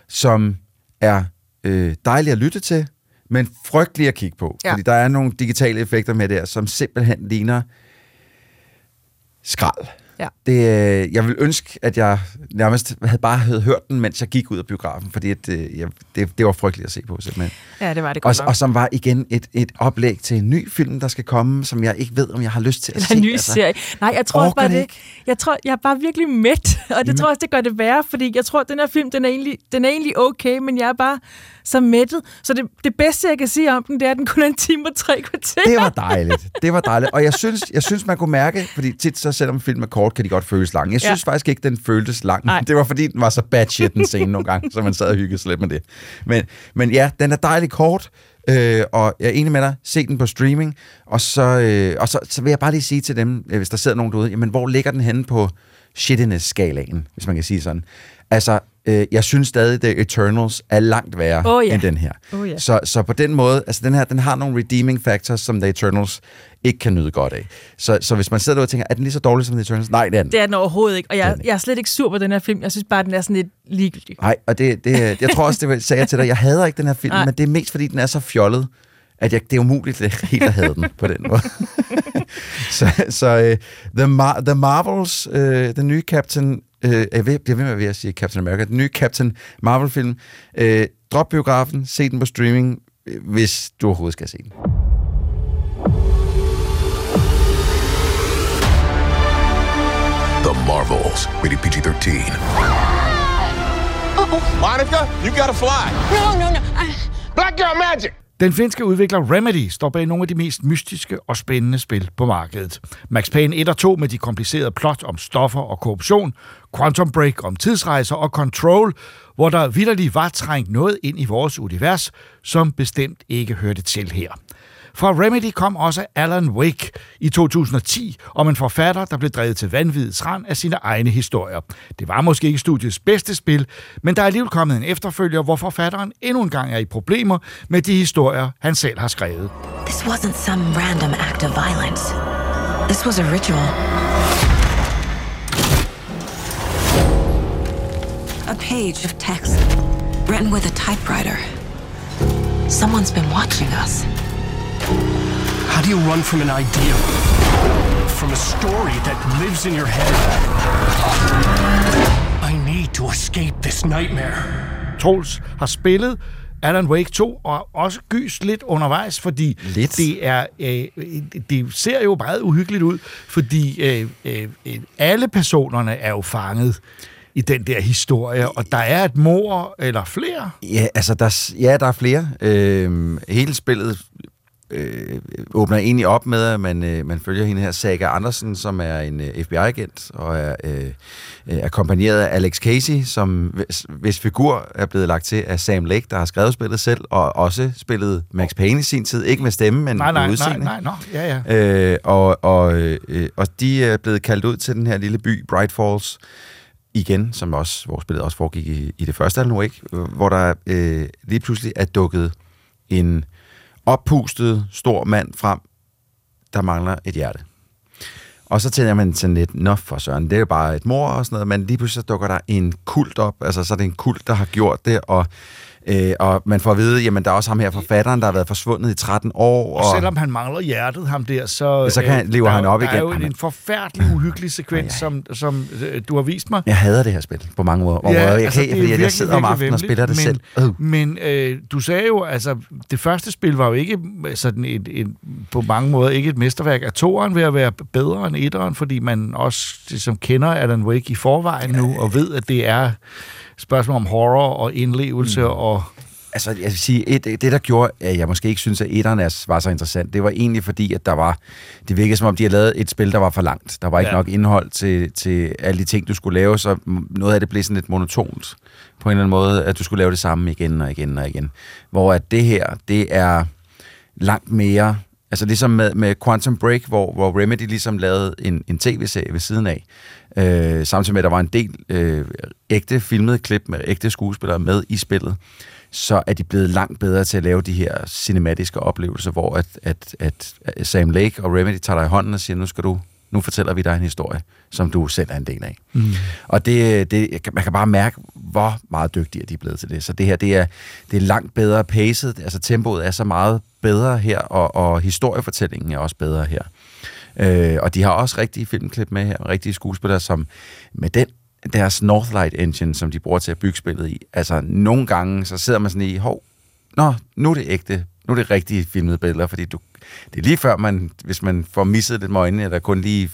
som er øh, dejlig at lytte til, men frygtelig at kigge på. Ja. Fordi der er nogle digitale effekter med der, som simpelthen ligner skrald. Ja. Det, øh, jeg vil ønske, at jeg nærmest havde bare havde hørt den, mens jeg gik ud af biografen, fordi at, øh, jeg, det, det var frygteligt at se på, simpelthen. Ja, det var det Og, godt nok. og som var igen et, et oplæg til en ny film, der skal komme, som jeg ikke ved, om jeg har lyst til at Eller se. en ny altså, serie. Nej, jeg tror bare det det. Jeg tror, jeg er bare virkelig mæt, og det tror jeg også, det gør det værre, fordi jeg tror, at den her film, den er egentlig, den er egentlig okay, men jeg er bare så mættet. Så det, det bedste, jeg kan sige om den, det er, at den kun er en time og tre kvarter. Det var dejligt. Det var dejligt. Og jeg synes, jeg synes, man kunne mærke, fordi tit så selvom film er kort, kan de godt føles lange. Jeg synes Ja. faktisk ikke, den føltes lang. Nej. Det var fordi, den var så bad shit den scene nogle gange, så man sad og hyggede sig lidt med det. Men, men ja, den er dejligt kort, øh, og jeg er enig med dig, se den på streaming, og så, øh, og så, så vil jeg bare lige sige til dem, øh, hvis der sidder nogen derude, jamen hvor ligger den henne på shittiness-skalaen, hvis man kan sige sådan. Altså, øh, jeg synes stadig, The Eternals er langt værre Åh, ja. end den her. Åh, ja. Så, så på den måde, altså den her, den har nogle redeeming factors, som The Eternals ikke kan nyde godt af. Så, så hvis man sidder derude og tænker, er den lige så dårlig som The Eternals? Nej, det er den. Det er den overhovedet ikke, og jeg, jeg er slet ikke sur på den her film. Jeg synes bare, den er sådan lidt ligegyldig. Nej, og det, det, jeg tror også, det sagde jeg til dig, jeg hader ikke den her film, Nej. men det er mest fordi, den er så fjollet, at jeg, det er umuligt det helt at have den på den måde. så så uh, The, Mar- The Marvels, uh, den nye Captain, uh, jeg ved, bliver ved med at sige Captain America, den nye Captain Marvel-film, uh, drop biografen, se den på streaming, hvis du overhovedet skal se den. The Marvels, rated PG 13. Monica, you gotta fly. No, no, no. I... Black girl magic. Den finske udvikler Remedy står bag nogle af de mest mystiske og spændende spil på markedet. Max Payne 1 og 2 med de komplicerede plot om stoffer og korruption, Quantum Break om tidsrejser og Control, hvor der vidderligt var trængt noget ind i vores univers, som bestemt ikke hørte til her. Fra Remedy kom også Alan Wake i 2010 om en forfatter, der blev drevet til vanvidets rand af sine egne historier. Det var måske ikke studiets bedste spil, men der er alligevel kommet en efterfølger, hvor forfatteren endnu en gang er i problemer med de historier, han selv har skrevet. This wasn't some random act of violence. This was a ritual. A page of text written with a typewriter. Someone's been watching us. How do you run from an idea? From a story that lives in your head? I need to escape this nightmare. Troels har spillet Alan Wake 2, og også gys lidt undervejs, fordi lidt. det er øh, det ser jo meget uhyggeligt ud, fordi øh, øh, alle personerne er jo fanget i den der historie, og der er et mor eller flere. Ja, altså der, ja, der er flere. Øh, hele spillet øh, åbner egentlig op med, at man, øh, man følger hende her, Saga Andersen, som er en øh, FBI-agent, og er øh, akkompagneret af Alex Casey, som hvis, hvis figur er blevet lagt til af Sam Lake, der har skrevet spillet selv, og også spillet Max Payne i sin tid, ikke med stemme, men nej, nej, med udseende. Nej, nej, nej, ja, ja. Øh, og, og, øh, og de er blevet kaldt ud til den her lille by, Bright Falls, igen, som også, hvor spillet også foregik i, i det første Alan Wake, hvor der øh, lige pludselig er dukket en oppustet stor mand frem, der mangler et hjerte. Og så tænker man sådan lidt, nå for søren, det er jo bare et mor og sådan noget, men lige pludselig så dukker der en kult op, altså så er det en kult, der har gjort det, og Øh, og man får at vide, jamen der er også ham her forfatteren, der har været forsvundet i 13 år. Og, og selvom han mangler hjertet, ham der, så, så kan han, lever der, han op der igen. Der er jo en forfærdelig, uhyggelig sekvens, som, som øh, du har vist mig. Jeg hader det her spil på mange måder. Ja, jeg altså, kan, fordi virkelig, jeg sidder om aftenen og spiller det men, selv. Uh. Men øh, du sagde jo, altså det første spil var jo ikke sådan et, et, på mange måder ikke et mesterværk. Er toeren ved at være bedre end etteren, fordi man også ligesom kender Alan Wake i forvejen nu, og ved, at det er spørgsmål om horror og indlevelse mm. og Altså, jeg vil sige, et, det der gjorde, at jeg måske ikke synes, at etteren var så interessant, det var egentlig fordi, at der var, det virkede som om, de havde lavet et spil, der var for langt. Der var ikke ja. nok indhold til, til alle de ting, du skulle lave, så noget af det blev sådan lidt monotont på en eller anden måde, at du skulle lave det samme igen og igen og igen. Hvor at det her, det er langt mere, altså ligesom med, med Quantum Break, hvor, hvor Remedy ligesom lavede en, en tv-serie ved siden af, øh, samtidig med, at der var en del øh, ægte filmede klip med ægte skuespillere med i spillet så er de blevet langt bedre til at lave de her cinematiske oplevelser, hvor at, at, at Sam Lake og Remedy tager dig i hånden og siger, nu skal du nu fortæller vi dig en historie, som du selv er en del af. Mm. Og det, det, man kan bare mærke, hvor meget dygtige de er blevet til det. Så det her, det er, det er langt bedre pacet, altså tempoet er så meget bedre her, og, og historiefortællingen er også bedre her. Øh, og de har også rigtige filmklip med her, rigtige skuespillere, som med den deres Northlight Engine, som de bruger til at bygge spillet i. Altså, nogle gange, så sidder man sådan i, hov, nå, nu er det ægte, nu er det rigtige filmede billeder, fordi du, det er lige før, man, hvis man får misset lidt med øjnene, eller kun lige,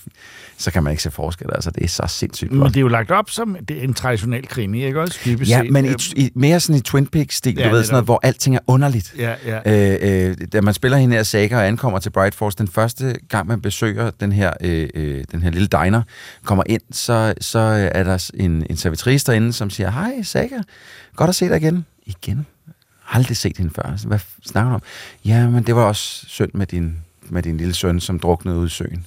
så kan man ikke se forskel. Altså, det er så sindssygt Men det er jo lagt op som det er en traditionel krimi, ikke også? Dybest ja, set. men i, i, mere sådan i Twin Peaks-stil, ja, du ved, sådan noget, hvor alting er underligt. Ja, ja. Øh, øh, da man spiller hende her Saga og ankommer til Bright Falls, den første gang, man besøger den her, øh, øh, den her lille diner, kommer ind, så, så er der en, en servitrice derinde, som siger, hej Saga, godt at se dig igen. Igen? Aldrig set hende før. Hvad snakker du om? Ja, men det var også synd med din, med din lille søn, som druknede ud i søen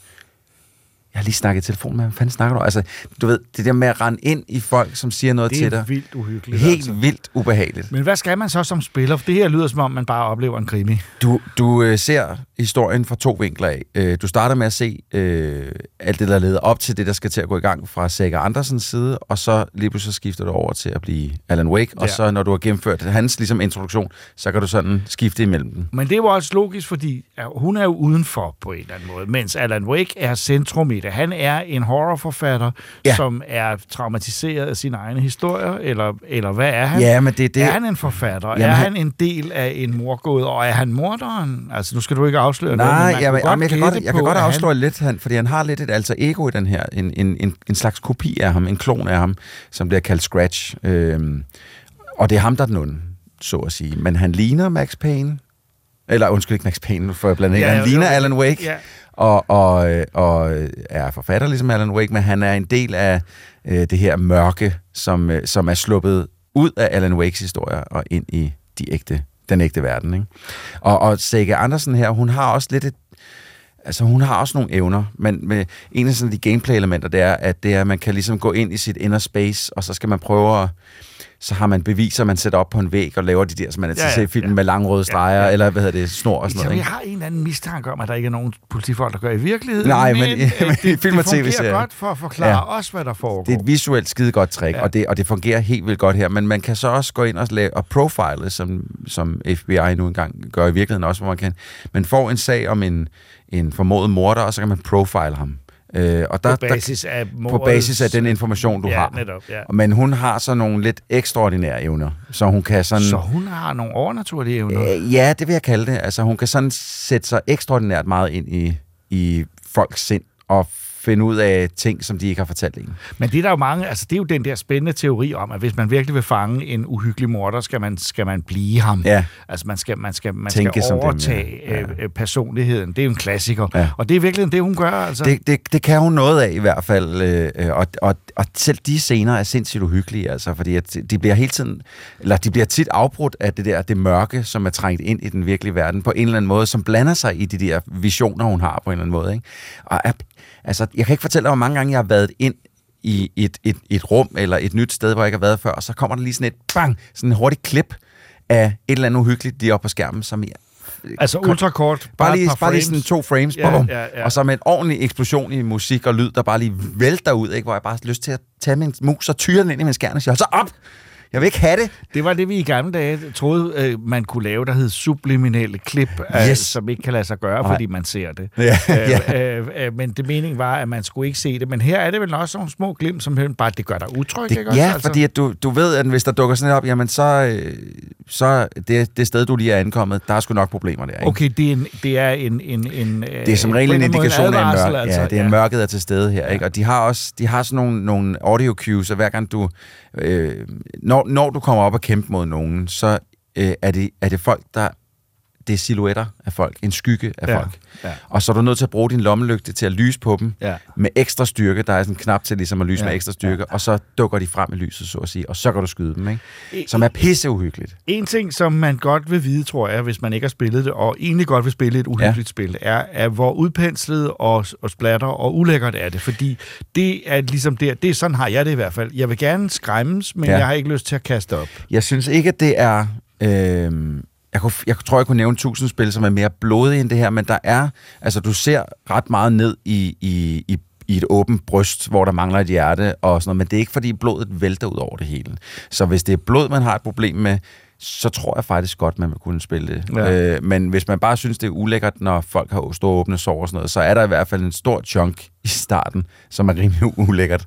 jeg har lige snakket i telefon med, hvad fanden snakker du? Altså, du ved, det der med at rende ind i folk, som siger noget Det til er dig. vildt uhyggeligt, Helt altså. vildt ubehageligt. Men hvad skal man så som spiller? For det her lyder som om, man bare oplever en krimi. Du, du øh, ser historien fra to vinkler af. Øh, du starter med at se øh, alt det, der leder op til det, der skal til at gå i gang fra Sega Andersens side, og så lige pludselig så skifter du over til at blive Alan Wake, og Ja. så når du har gennemført hans ligesom, introduktion, så kan du sådan skifte imellem dem. Men det var også logisk, fordi hun er jo udenfor på en eller anden måde, mens Alan Wake er centrum i det. Han er en horrorforfatter, ja. som er traumatiseret af sine egne historier, eller, eller hvad er han? Ja, men det- det- Er han en forfatter? Jamen, er han- en del af en morgåde, og er han morderen? Altså, nu skal du ikke afsløre noget, Nej, men man jeg, kunne jeg, kan godt, jeg kan godt at han- afsløre lidt, han, fordi han har lidt et alter ego i den her, en, en, en, en slags kopi af ham, en klon af ham, som bliver kaldt Scratch. Øhm, og det er ham, der er den onde, så at sige. Men han ligner Max Payne. Eller undskyld, ikke Max Payne, for jeg blander Ja, Han ligner jo. Alan Wake. Ja. Og, og, og er forfatter ligesom Alan Wake, men han er en del af øh, det her mørke, som, øh, som er sluppet ud af Alan Wakes historier og ind i de ægte, den ægte verden. Ikke? Og, og Sega Andersen her, hun har også lidt et Altså, hun har også nogle evner, men med en af sådan de gameplay-elementer, det er, at det er, at man kan ligesom gå ind i sit inner space, og så skal man prøve at så har man beviser, man sætter op på en væg og laver de der, som man altid Ja, ja, ja, ser i filmen med lange røde streger, Ja, ja. eller hvad hedder det, snor og sådan Så noget. jeg Ikke? har en eller anden mistanke om, at der ikke er nogen politifolk, der gør i virkeligheden. Nej, men- men, men øh, i det, film og det fungerer godt for at forklare Ja. ja. os, hvad der foregår. Det er et visuelt skide godt trick, Ja. ja. og, det, og det fungerer helt vildt godt her, men man kan så også gå ind og, lave, og profile, som, som FBI nu engang gør i virkeligheden også, hvor man kan. Man får en sag om en, en formodet morder, og så kan man profile ham. Øh, og der, På basis af på basis af den information, du Ja, har. netop, ja. Men hun har så nogle lidt ekstraordinære evner, så hun kan sådan... Så hun har nogle overnaturlige evner. Øh, ja, det vil jeg kalde det. Altså, hun kan sådan sætte sig ekstraordinært meget ind i, i folks sind og finde ud af ting, som de ikke har fortalt en. Men det er der jo mange, altså det er jo den der spændende teori om, at hvis man virkelig vil fange en uhyggelig morder, skal man, skal man blive ham. Ja. Altså man skal, man skal, man Tænke skal som dem, overtage ja. ja. Øh, personligheden. Det er jo en klassiker. Ja. Og det er virkelig det, hun gør. Altså. Det, det, det kan hun noget af i hvert fald, øh, øh, og, og, og selv de scener er sindssygt uhyggelige, altså, fordi at de bliver hele tiden, eller de bliver tit afbrudt af det der, det mørke, som er trængt ind i den virkelige verden, på en eller anden måde, som blander sig i de der visioner, hun har på en eller anden måde. Ikke? Og er, altså, jeg kan ikke fortælle dig, hvor mange gange jeg har været ind i et, et, et rum, eller et nyt sted, hvor jeg ikke har været før, og så kommer der lige sådan et bang, sådan en hurtig klip af et eller andet uhyggeligt lige op på skærmen, som jeg Altså ultrakort, bare Bare, lige, bare lige sådan to frames, Ja, bum, ja, ja. og så med en ordentlig eksplosion i musik og lyd, der bare lige vælter ud, ikke? hvor jeg bare har lyst til at tage min mus og tyre den ind i min skærm og sige, hold så op! Jeg vil ikke have det. Det var det, vi i gamle dage troede, øh, man kunne lave, der hed subliminelle klip, yes. Yes. som ikke kan lade sig gøre, Nej. fordi man ser det. Ja, ja. Øh, øh, øh, men det mening var, at man skulle ikke se det. Men her er det vel også nogle små glimt, som bare det gør dig utryg, det ikke også? ja, altså. fordi at du, du ved, at hvis der dukker sådan noget op, jamen så, øh, så det, det sted, du lige er ankommet, der er sgu nok problemer der. Ikke? Okay, det er en... Det er, en, en, en Det er som regel en indikation af, at mørk, altså. ja, det er mørket er til stede her. Ikke? Og de har også de har sådan nogle, nogle audio cues, og hver gang du... Øh, når, når du kommer op og kæmper mod nogen, så øh, er, det, er det folk, der... Det er silhuetter af folk, en skygge af Ja, folk. ja. Og så er du nødt til at bruge din lommelygte til at lyse på dem Ja. med ekstra styrke. Der er sådan en knap til ligesom at lyse Ja, med ekstra styrke, og så dukker de frem i lyset, så at sige, og så kan du skyde dem, ikke? Som er pisseuhyggeligt. En ting, som man godt vil vide, tror jeg, hvis man ikke har spillet det, og egentlig godt vil spille et uhyggeligt ja. spil, er, er, hvor udpenslet og, og splatter og ulækkert er det. Fordi det er ligesom der, det er sådan har jeg det i hvert fald. Jeg vil gerne skræmmes, men ja. Ja. jeg har ikke lyst til at kaste op. Jeg synes ikke, at det er... Øh, jeg, kunne, jeg tror, jeg kunne nævne tusind spil, som er mere blodige end det her, men der er... Altså, du ser ret meget ned i, i, i i et åbent bryst, hvor der mangler et hjerte og sådan noget, men det er ikke, fordi blodet vælter ud over det hele. Så hvis det er blod, man har et problem med, så tror jeg faktisk godt, man vil kunne spille det. Ja. Øh, men hvis man bare synes, det er ulækkert, når folk har store åbne sår og sådan noget, så er der i hvert fald en stor chunk i starten, som er rimelig ulækkert.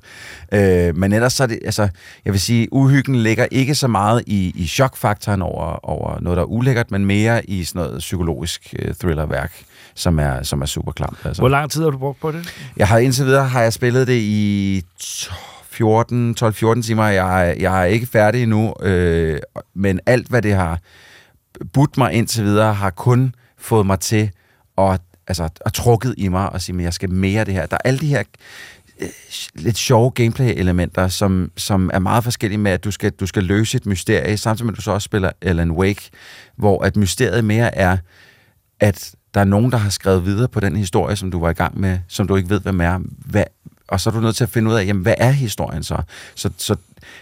Øh, men ellers så er det, altså, jeg vil sige, uhyggen ligger ikke så meget i, i chokfaktoren over, over noget, der er ulækkert, men mere i sådan noget psykologisk øh, thrillerværk, som er, som er super klamt. Altså. Hvor lang tid har du brugt på det? Jeg har indtil videre har jeg spillet det i 14, 12-14 timer. Jeg, jeg er ikke færdig endnu, øh, men alt hvad det har budt mig indtil videre, har kun fået mig til at, altså, at trukket i mig og sige, at jeg skal mere af det her. Der er alle de her øh, lidt sjove gameplay-elementer, som, som er meget forskellige med, at du skal, du skal løse et mysterie, samtidig med, at du så også spiller Alan Wake, hvor at mysteriet mere er, at der er nogen, der har skrevet videre på den historie, som du var i gang med, som du ikke ved, hvad er. Hvad, og så er du nødt til at finde ud af, jamen, hvad er historien så? Så, så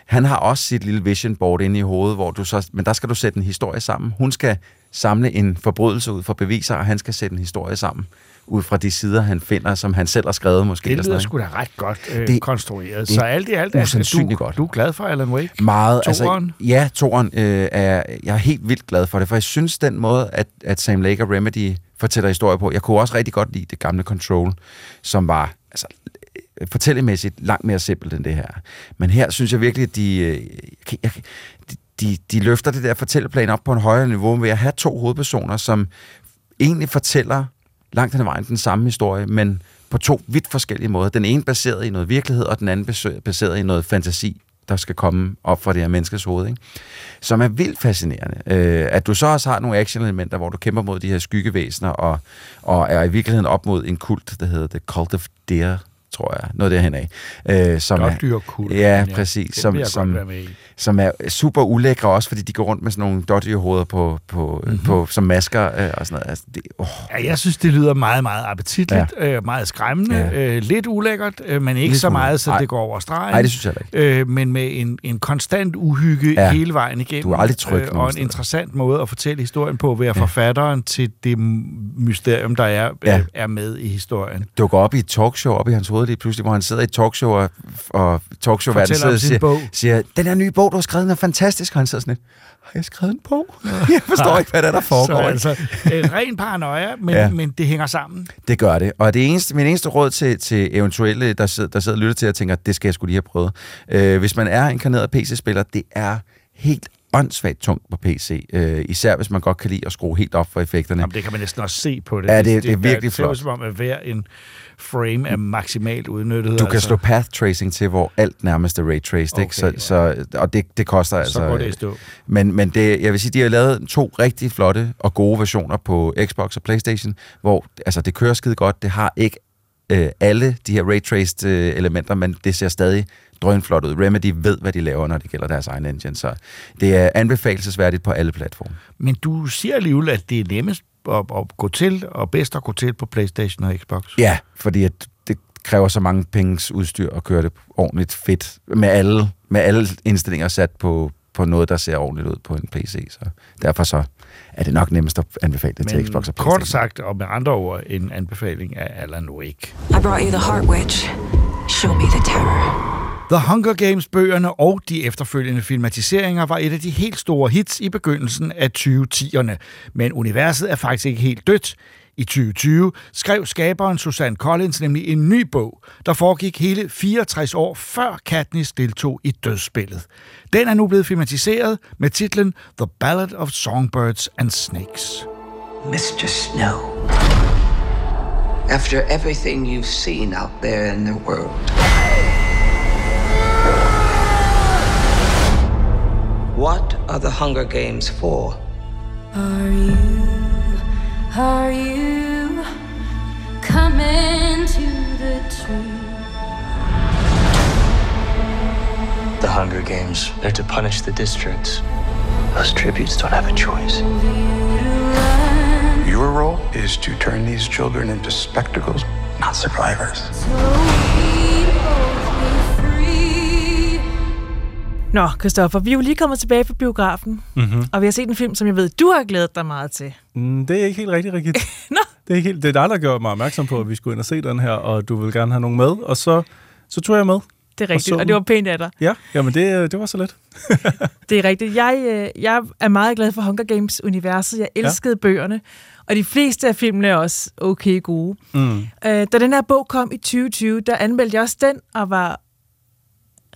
han har også sit lille vision board inde i hovedet, hvor du så, men der skal du sætte en historie sammen. Hun skal samle en forbrydelse ud for beviser, og han skal sætte en historie sammen ud fra de sider, han finder, som han selv har skrevet måske. Det lyder sgu da ret godt øh, Det- konstrueret. det Så alt i alt er usandsynligt du, godt. du er glad for Alan Wake? Meget. Toeren? Altså, ja, toren øh, er, jeg er helt vildt glad for det, for jeg synes den måde, at, at Sam Lake og Remedy fortæller historie på, jeg kunne også rigtig godt lide det gamle Control, som var altså, fortællemæssigt langt mere simpelt end det her. Men her synes jeg virkelig, at de, øh, jeg, jeg, de, de, de løfter det der fortælleplan op på en højere niveau ved at have to hovedpersoner, som egentlig fortæller langt hen ad vejen den samme historie, men på to vidt forskellige måder. Den ene baseret i noget virkelighed, og den anden baseret- baseret i noget fantasi, der skal komme op fra det her menneskes hoved, ikke? som er vildt fascinerende. Øh, at du så også har nogle action-elementer, hvor du kæmper mod de her skyggevæsener, og, og er i virkeligheden op mod en kult, der hedder The Cult of Deer, tror jeg, noget derhen af. Øh, som er, Dårdyrkult, Ja, præcis. Som, som, som er super ulækre også, fordi de går rundt med sådan nogle dårdyrhoveder på, på, Mhm. mm-hmm. på, som masker øh, og sådan noget. Altså, det, oh. Ja, jeg synes, det lyder meget, meget appetitligt, ja. øh, meget skræmmende, Ja. øh, lidt ulækkert, øh, men ikke Lidt så meget, så Nej. det går over stregen. Nej, det synes jeg heller Øh, men med en, en konstant uhygge Ja. hele vejen igennem. Du er aldrig tryg nogen Og en steder. interessant måde at fortælle historien på, ved at ja. forfatteren til det mysterium, der er, Ja. ja. er med i historien. dukker op i et talkshow op i hans hoved lige pludselig, hvor han sidder i et talkshow, og, og talkshow Fortæller sidder siger, bog. siger, den her nye bog, du har skrevet, den er fantastisk, og han sidder sådan lidt, har jeg skrevet en bog? jeg forstår ikke, hvad der, er, der foregår. Så altså, øh, ren paranoia, men, ja. men det hænger sammen. Det gør det. Og det eneste, min eneste råd til, til eventuelle, der sidder, der sidder og lytter til og tænker, det skal jeg skulle lige have prøvet. Øh, hvis man er inkarneret PC-spiller, det er helt åndssvagt tungt på PC. Øh, især hvis man godt kan lide at skrue helt op for effekterne. Jamen, det kan man næsten også se på det. Ja, det- det er virkelig det ser ud flot. som om, at hver en frame er maksimalt udnyttet. Du kan slå path tracing til, hvor alt nærmest er ray traced, ikke? Okay, Så, så, og det, det koster altså... går det i stå. Men, men det, jeg vil sige, de har lavet to rigtig flotte og gode versioner på Xbox og Playstation, hvor altså, det kører skide godt. Det har ikke øh, alle de her ray traced øh, elementer, men det ser stadig drønflot ud. Remedy ved, hvad de laver, når det gælder deres egen engine, så det er anbefalesværdigt på alle platforme. Men du siger alligevel, at det er nemmest at, at gå til, og bedst at gå til på Playstation og Xbox. Ja, fordi at det kræver så mange penges udstyr at køre det ordentligt fedt, med alle, med alle indstillinger sat på, på noget, der ser ordentligt ud på en PC. Så derfor så er det nok nemmest at anbefale det til Men Xbox og kort Playstation. sagt, og med andre ord, en anbefaling af Alan Wake. I brought you the Heart Witch. Show me the terror. The Hunger Games-bøgerne og de efterfølgende filmatiseringer var et af de helt store hits i begyndelsen af 2010'erne. Men universet er faktisk ikke helt dødt. I 2020 skrev skaberen Susanne Collins nemlig en ny bog, der foregik hele 64 år før Katniss deltog i dødsspillet. Den er nu blevet filmatiseret med titlen The Ballad of Songbirds and Snakes. Mr. Snow, after everything you've seen out there in the world, what are the Hunger Games for? Are you, are you coming to the tree? The Hunger Games, they're to punish the districts. Those tributes don't have a choice. Your role is to turn these children into spectacles, not survivors. Nå, Christoffer, vi er jo lige kommet tilbage fra biografen, Mhm. og vi har set en film, som jeg ved, du har glædet dig meget til. Mm, det er ikke helt rigtigt, Rigit. Nå. Det er, ikke helt, det er dig, der gjorde mig opmærksom på, at vi skulle ind og se den her, og du vil gerne have nogen med, og så, så tog jeg med. Det er rigtigt, og, og det var pænt af dig. Ja, jamen det, det var så let. Det er rigtigt. Jeg, øh, jeg er meget glad for Hunger Games-universet. Jeg elskede ja. bøgerne, og de fleste af filmene er også okay gode. Mm. Øh, da den her bog kom i 2020, der anmeldte jeg også den, og var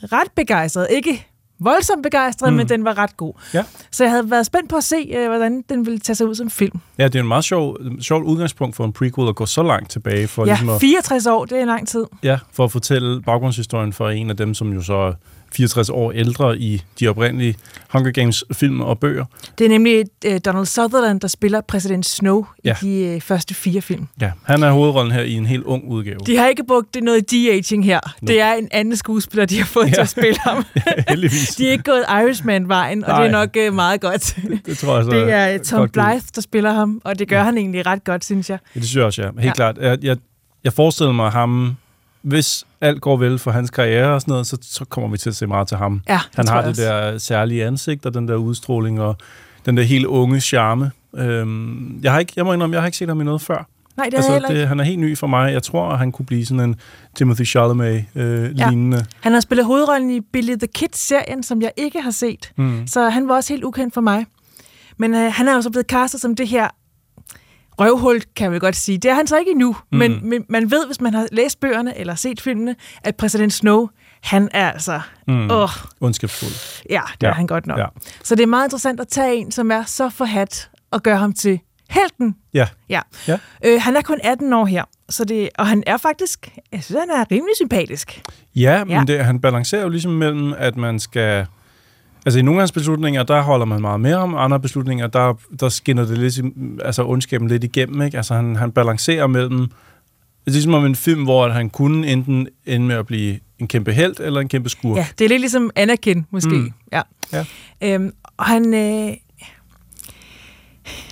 ret begejstret. Ikke voldsomt begejstret, mm. men den var ret god. Ja. Så jeg havde været spændt på at se, øh, hvordan den ville tage sig ud som film. Ja, det er en meget sjov, sjov udgangspunkt for en prequel at gå så langt tilbage. For Ja, ligesom at, 64 år, det er lang tid. Ja, for at fortælle baggrundshistorien for en af dem, som jo så 64 år ældre i de oprindelige Hunger Games-film og bøger. Det er nemlig øh, Donald Sutherland, der spiller præsident Snow Ja. i de øh, første fire film. Ja, han er hovedrollen her i en helt ung udgave. De har ikke brugt det noget de-aging her. No. Det er en anden skuespiller, de har fået ja. til at spille ham. Heldigvis. De er ikke gået Irishman-vejen, og Nej. det er nok øh, meget godt. Det tror jeg så det er Tom godt. Blythe, der spiller ham, og det gør ja. han egentlig ret godt, synes jeg. Ja, det synes jeg også, ja. Helt Ja. klart. Jeg, jeg, jeg forestiller mig ham, hvis alt går vel for hans karriere og sådan noget, så, så kommer vi til at se meget til ham. Ja, Han har det der særlige ansigt og den der udstråling og den der helt unge charme. Øhm, jeg, har ikke, jeg må indrømme, jeg har ikke set ham i noget før. Nej, det heller ikke. Han er helt ny for mig. Jeg tror, at han kunne blive sådan en Timothy Chalamet-lignende. Øh, Han har spillet hovedrollen i Billy the Kid-serien, som jeg ikke har set. Mm. Så han var også helt ukendt for mig. Men øh, han er jo så blevet castet som det her røvhul, kan vel godt sige. Det er han så ikke endnu, Mm. men, men man ved, hvis man har læst bøgerne eller set filmene, at præsident Snow, han er altså... mm, Åh, ondskabsfuld. ja, det ja. er han godt nok. Ja. Ja. Så det er meget interessant at tage en, som er så forhat, og gøre ham til helten. Ja. Ja. Ja. Øh, han er kun 18 år her, så det, og han er faktisk, jeg synes, han er rimelig sympatisk. Ja, men Ja. Det, han balancerer jo ligesom mellem, at man skal... Altså i nogle af hans beslutninger, der holder man meget mere om, andre beslutninger, der, der skinner det lidt, altså ondskaben lidt igennem, ikke? Altså han, han balancerer mellem... Det er ligesom om en film, hvor han kunne enten ende med at blive en kæmpe held eller en kæmpe skurk. Ja, det er lidt ligesom Anakin, måske. Mm. Ja. Ja. Øhm, og han, øh,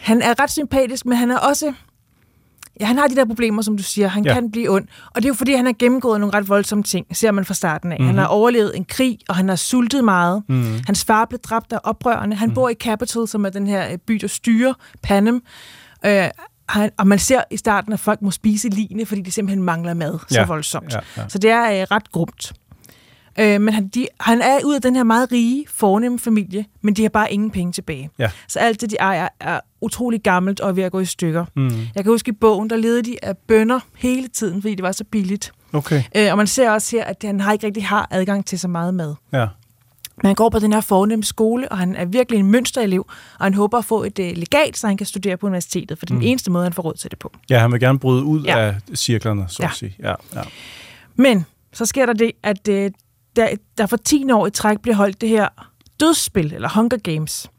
han er ret sympatisk, men han er også... Ja, han har de der problemer, som du siger. Han Ja. kan blive ond. Og det er jo fordi, han har gennemgået nogle ret voldsomme ting, ser man fra starten af. Mm-hmm. Han Mhm. har overlevet en krig, og han har sultet meget. Mhm. Hans far blev dræbt af oprørerne. Han mm. bor i Capital, som er den her øh, by, der styrer Panem. Øh, han, og man ser i starten, at folk må spise line, fordi de simpelthen mangler mad så Ja. voldsomt. Ja, ja. Så det er øh, ret grumt. Øh, men han, de, han er ud af den her meget rige, fornemme familie, men de har bare ingen penge tilbage. Ja. Så alt det, de ejer, er utrolig gammelt og er ved at gå i stykker. Mm. Jeg kan huske i bogen, der levede de af bønder hele tiden, fordi det var så billigt. Okay. Øh, og man ser også her, at han har ikke rigtig har adgang til så meget mad. Ja. Men han går på den her fornemme skole, og han er virkelig en mønsterelev, og han håber at få et øh, legat, så han kan studere på universitetet, for det er Mm. den eneste måde, han får råd til det på. ja, han vil gerne bryde ud Ja. af cirklerne, så Ja. at sige. Ja, ja. Men så sker der det, at øh, der, der for 10 år i træk bliver holdt det her dødsspil, eller Hunger Games,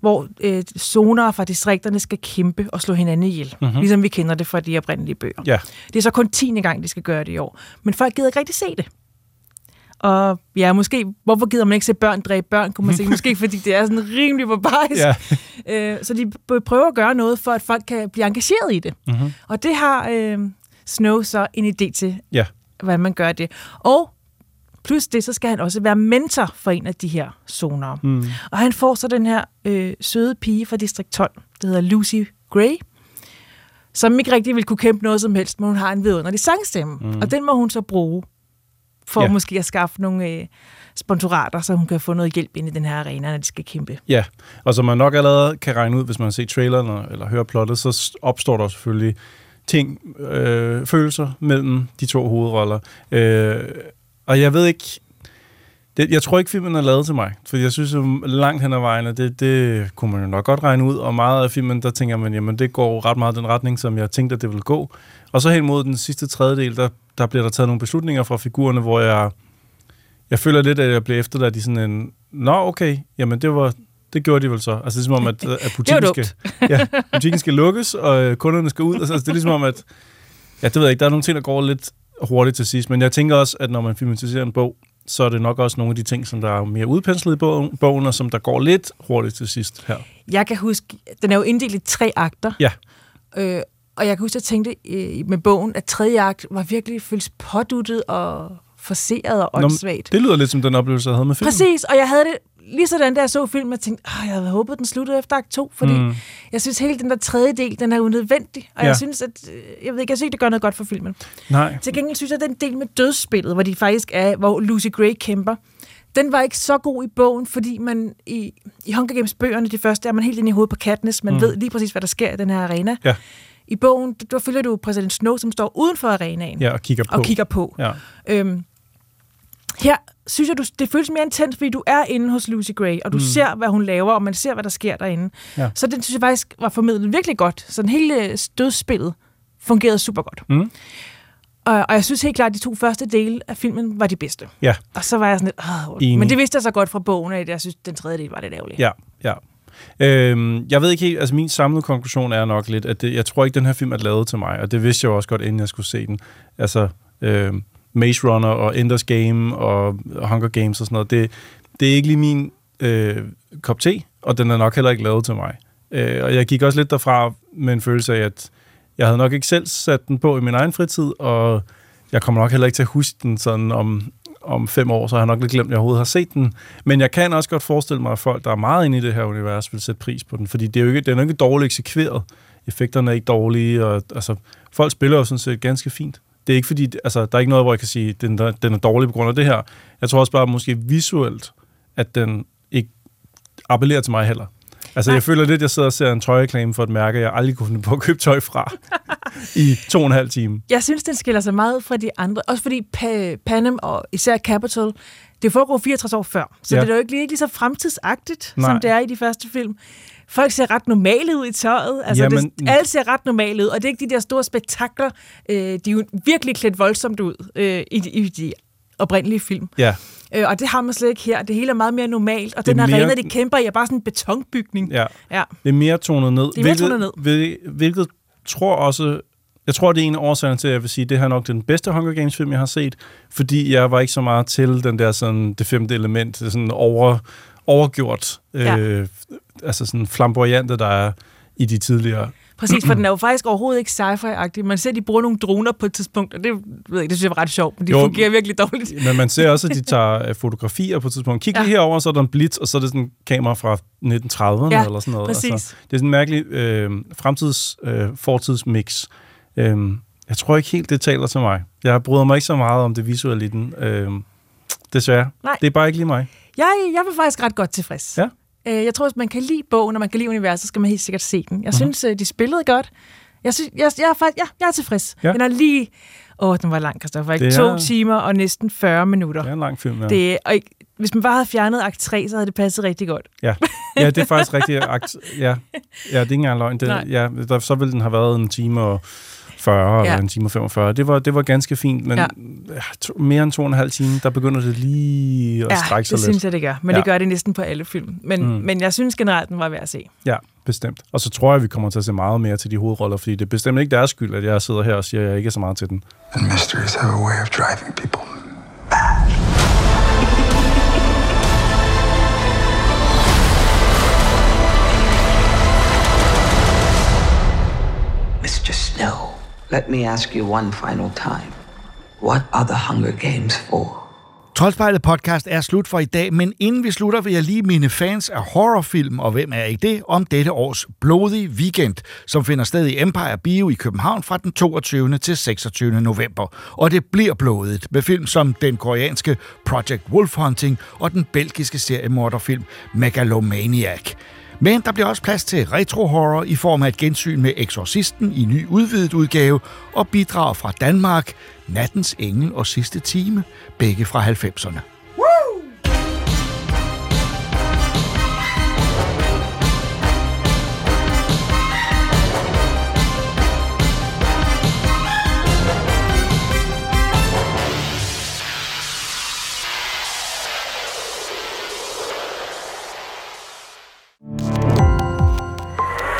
hvor øh, zoner fra distrikterne skal kæmpe og slå hinanden ihjel. Mhm. Mm-hmm. Ligesom vi kender det fra de oprindelige bøger. Ja. Det er så kun 10. gang, de skal gøre det i år. Men folk gider ikke rigtig se det. Og ja, måske, hvorfor gider man ikke se børn dræbe børn, kunne man sige. Måske fordi det er sådan rimelig barbarisk. Ja. Øh, så de prøver at gøre noget, for at folk kan blive engageret i det. Mhm. Og det har øh, Snow så en idé til, Ja. hvordan man gør det. Og plus det, så skal han også være mentor for en af de her zoner. Mm. Og han får så den her øh, søde pige fra Distrikt 12, der hedder Lucy Gray, som ikke rigtig vil kunne kæmpe noget som helst, men hun har en vidunderlig sangstemme. Mm. Og den må hun så bruge for ja. måske at skaffe nogle øh, sponsorater, så hun kan få noget hjælp ind i den her arena, når de skal kæmpe. Ja, og som man nok allerede kan regne ud, hvis man har set traileren eller hører plottet, så opstår der selvfølgelig ting, øh, følelser mellem de to hovedroller. Øh, og jeg ved ikke, det, jeg tror ikke, filmen er lavet til mig, for jeg synes jo langt hen ad vejen, at det, det kunne man jo nok godt regne ud, og meget af filmen, der tænker man, jamen det går ret meget den retning, som jeg tænkte, at det ville gå. Og så hen mod den sidste tredjedel, der, der bliver der taget nogle beslutninger fra figurerne, hvor jeg, jeg føler lidt, at jeg bliver efterladt i sådan en, nå okay, jamen det var, det gjorde de vel så. Altså det er som om, at, at butikken, skal, ja, butikken skal lukkes, og øh, kunderne skal ud. Altså, det er ligesom om, at ja, det ved jeg ikke, der er nogle ting, der går lidt hurtigt til sidst, men jeg tænker også, at når man filmatiserer en bog, så er det nok også nogle af de ting, som der er mere udpenslet i bogen, bogen, og som der går lidt hurtigt til sidst her. Jeg kan huske, den er jo inddelt i tre akter, Ja, øh, og jeg kan huske, at jeg tænkte øh, med bogen, at tredje akt var virkelig føles påduttet og forseret og Nå, åndssvagt. det lyder lidt som den oplevelse, jeg havde med filmen. Præcis, og jeg havde det lige sådan, da jeg så filmen, jeg tænkte, "Åh, jeg havde håbet, den sluttede efter akt 2, fordi Mm. jeg synes, hele den der tredje del, den er unødvendig, og Ja. jeg synes, at, øh, jeg ved ikke, jeg synes ikke, det gør noget godt for filmen. Nej. Til gengæld synes jeg, at den del med dødsspillet, hvor de faktisk er, hvor Lucy Gray kæmper, den var ikke så god i bogen, fordi man i, i Hunger Games bøgerne, de første, er man helt inde i hovedet på Katniss, man mm. ved lige præcis, hvad der sker i den her arena. Ja. I bogen, der følger du præsident Snow, som står uden for arenaen. Ja, og kigger på. Og kigger på. Ja. Øhm, her synes jeg, du, det føles mere intens, fordi du er inde hos Lucy Gray, og du Mm. ser, hvad hun laver, og man ser, hvad der sker derinde. Ja. Så det synes jeg faktisk var formidlet virkelig godt. Så den hele dødsspillet fungerede super godt. Mm. Og, og jeg synes helt klart, at de to første dele af filmen var de bedste. Ja. Og så var jeg sådan lidt, Åh, men det vidste jeg så godt fra bogen, at jeg synes, den tredje del var lidt ærgerlig. Ja, ja. Øhm, jeg ved ikke helt, altså min samlede konklusion er nok lidt, at det, jeg tror ikke, den her film er lavet til mig, og det vidste jeg også godt, inden jeg skulle se den. Altså, øhm, Maze Runner og Enders Game og Hunger Games og sådan noget, det, det er ikke lige min øh, kop te, og den er nok heller ikke lavet til mig. Øh, og jeg gik også lidt derfra med en følelse af, at jeg havde nok ikke selv sat den på i min egen fritid, og jeg kommer nok heller ikke til at huske den sådan om, om fem år, så har jeg nok lidt glemt, at jeg overhovedet har set den. Men jeg kan også godt forestille mig, at folk, der er meget inde i det her univers, vil sætte pris på den, fordi det er jo ikke, den er jo ikke dårligt eksekveret. Effekterne er ikke dårlige, og altså, folk spiller jo sådan set ganske fint. Det er ikke fordi, altså, der er ikke noget, hvor jeg kan sige, at den, den er dårlig på grund af det her. Jeg tror også bare, måske visuelt, at den ikke appellerer til mig heller. Altså, Nej. jeg føler lidt, at jeg sidder og ser en tøjreklame for et mærke, jeg aldrig kunne finde på at købe tøj fra i to og en halv time. Jeg synes, den skiller sig meget fra de andre. Også fordi pa- Panem og især Capital, det foregår 64 år før. Så ja. det er jo ikke lige, ikke lige så fremtidsagtigt, Nej. som det er i de første film. Folk ser ret normale ud i tøjet. Altså, Jamen- det, alle ser ret normale ud, og det er ikke de der store spektakler. Øh, de er jo virkelig klædt voldsomt ud øh, i, de, i de oprindelige film. Ja, Øh, og det har man slet ikke her. Det hele er meget mere normalt, og Det den arena, mere- de kæmper i, er bare sådan en betonbygning. ja. ja. Det er mere tonet ned. Det er mere tonet ned. Hvilket, hvilket tror også... Jeg tror, det er en af årsagerne til, at jeg vil sige, at det her er nok den bedste Hunger Games-film, jeg har set, fordi jeg var ikke så meget til den der sådan, det femte element, sådan over, overgjort, Ja. øh, altså sådan flamboyante, der er i de tidligere. Præcis, for den er jo faktisk overhovedet ikke sci-fi-agtig. Man ser, at de bruger nogle droner på et tidspunkt, og det, ved jeg, det synes jeg var ret sjovt, men de Jo, fungerer virkelig dårligt. Men man ser også, at de tager øh, fotografier på et tidspunkt. Kig lige Ja. herover, så er der en blitz, og så er det sådan en kamera fra 1930'erne Ja, eller sådan noget. præcis. Altså, det er sådan en mærkelig øh, fremtids øh. Øh, jeg tror ikke helt, det taler til mig. Jeg bryder mig ikke så meget om det visuelle i den. Øh, desværre. Nej. Det er bare ikke lige mig. Jeg, jeg var faktisk ret godt tilfreds. Ja. Øh, Jeg tror, hvis man kan lide bogen, og man kan lide universet, så skal man helt sikkert se den. Jeg Mhm. synes, øh, de spillede godt. Jeg, synes, jeg, jeg, er faktisk, ja, jeg er tilfreds. Ja. Den er lige... Åh, den var lang, Christoffer. Ikke? Det To er- timer og næsten 40 minutter. Det er en lang film, ja. Det, og ikke, hvis man bare havde fjernet akt 3, så havde det passet rigtig godt. Ja, ja det er faktisk rigtig... Akt, ja. ja, det er ikke engang løgn. Det, Nej. ja, der, så ville den have været en time og 40 ja. Eller en time og 45. Det var, det var ganske fint, men ja. To, mere end to og en halv time, der begynder det lige at Ja, strække sig det lidt. synes jeg, det gør. Men Ja. det gør det næsten på alle film. Men, Mm. men jeg synes generelt, den var værd at se. Ja, bestemt. Og så tror jeg, at vi kommer til at se meget mere til de hovedroller, fordi det er bestemt ikke deres skyld, at jeg sidder her og siger, at jeg ikke er så meget til den. And mysteries have a way of driving people Mr. Snow, let me ask you one final time. What are the Hunger Games for? Troldspejlet podcast er slut for i dag, men inden vi slutter, vil jeg lige mine fans af horrorfilm, og hvem er ikke det, om dette års blodige weekend, som finder sted i Empire Bio i København fra den 22. til 26. november. Og det bliver blodigt med film som den koreanske Project Wolf Hunting og den belgiske seriemorderfilm Megalomaniac. Men der bliver også plads til retro-horror i form af et gensyn med Exorcisten i ny udvidet udgave og bidrag fra Danmark, Nattens Engel og Sidste Time, begge fra 90'erne.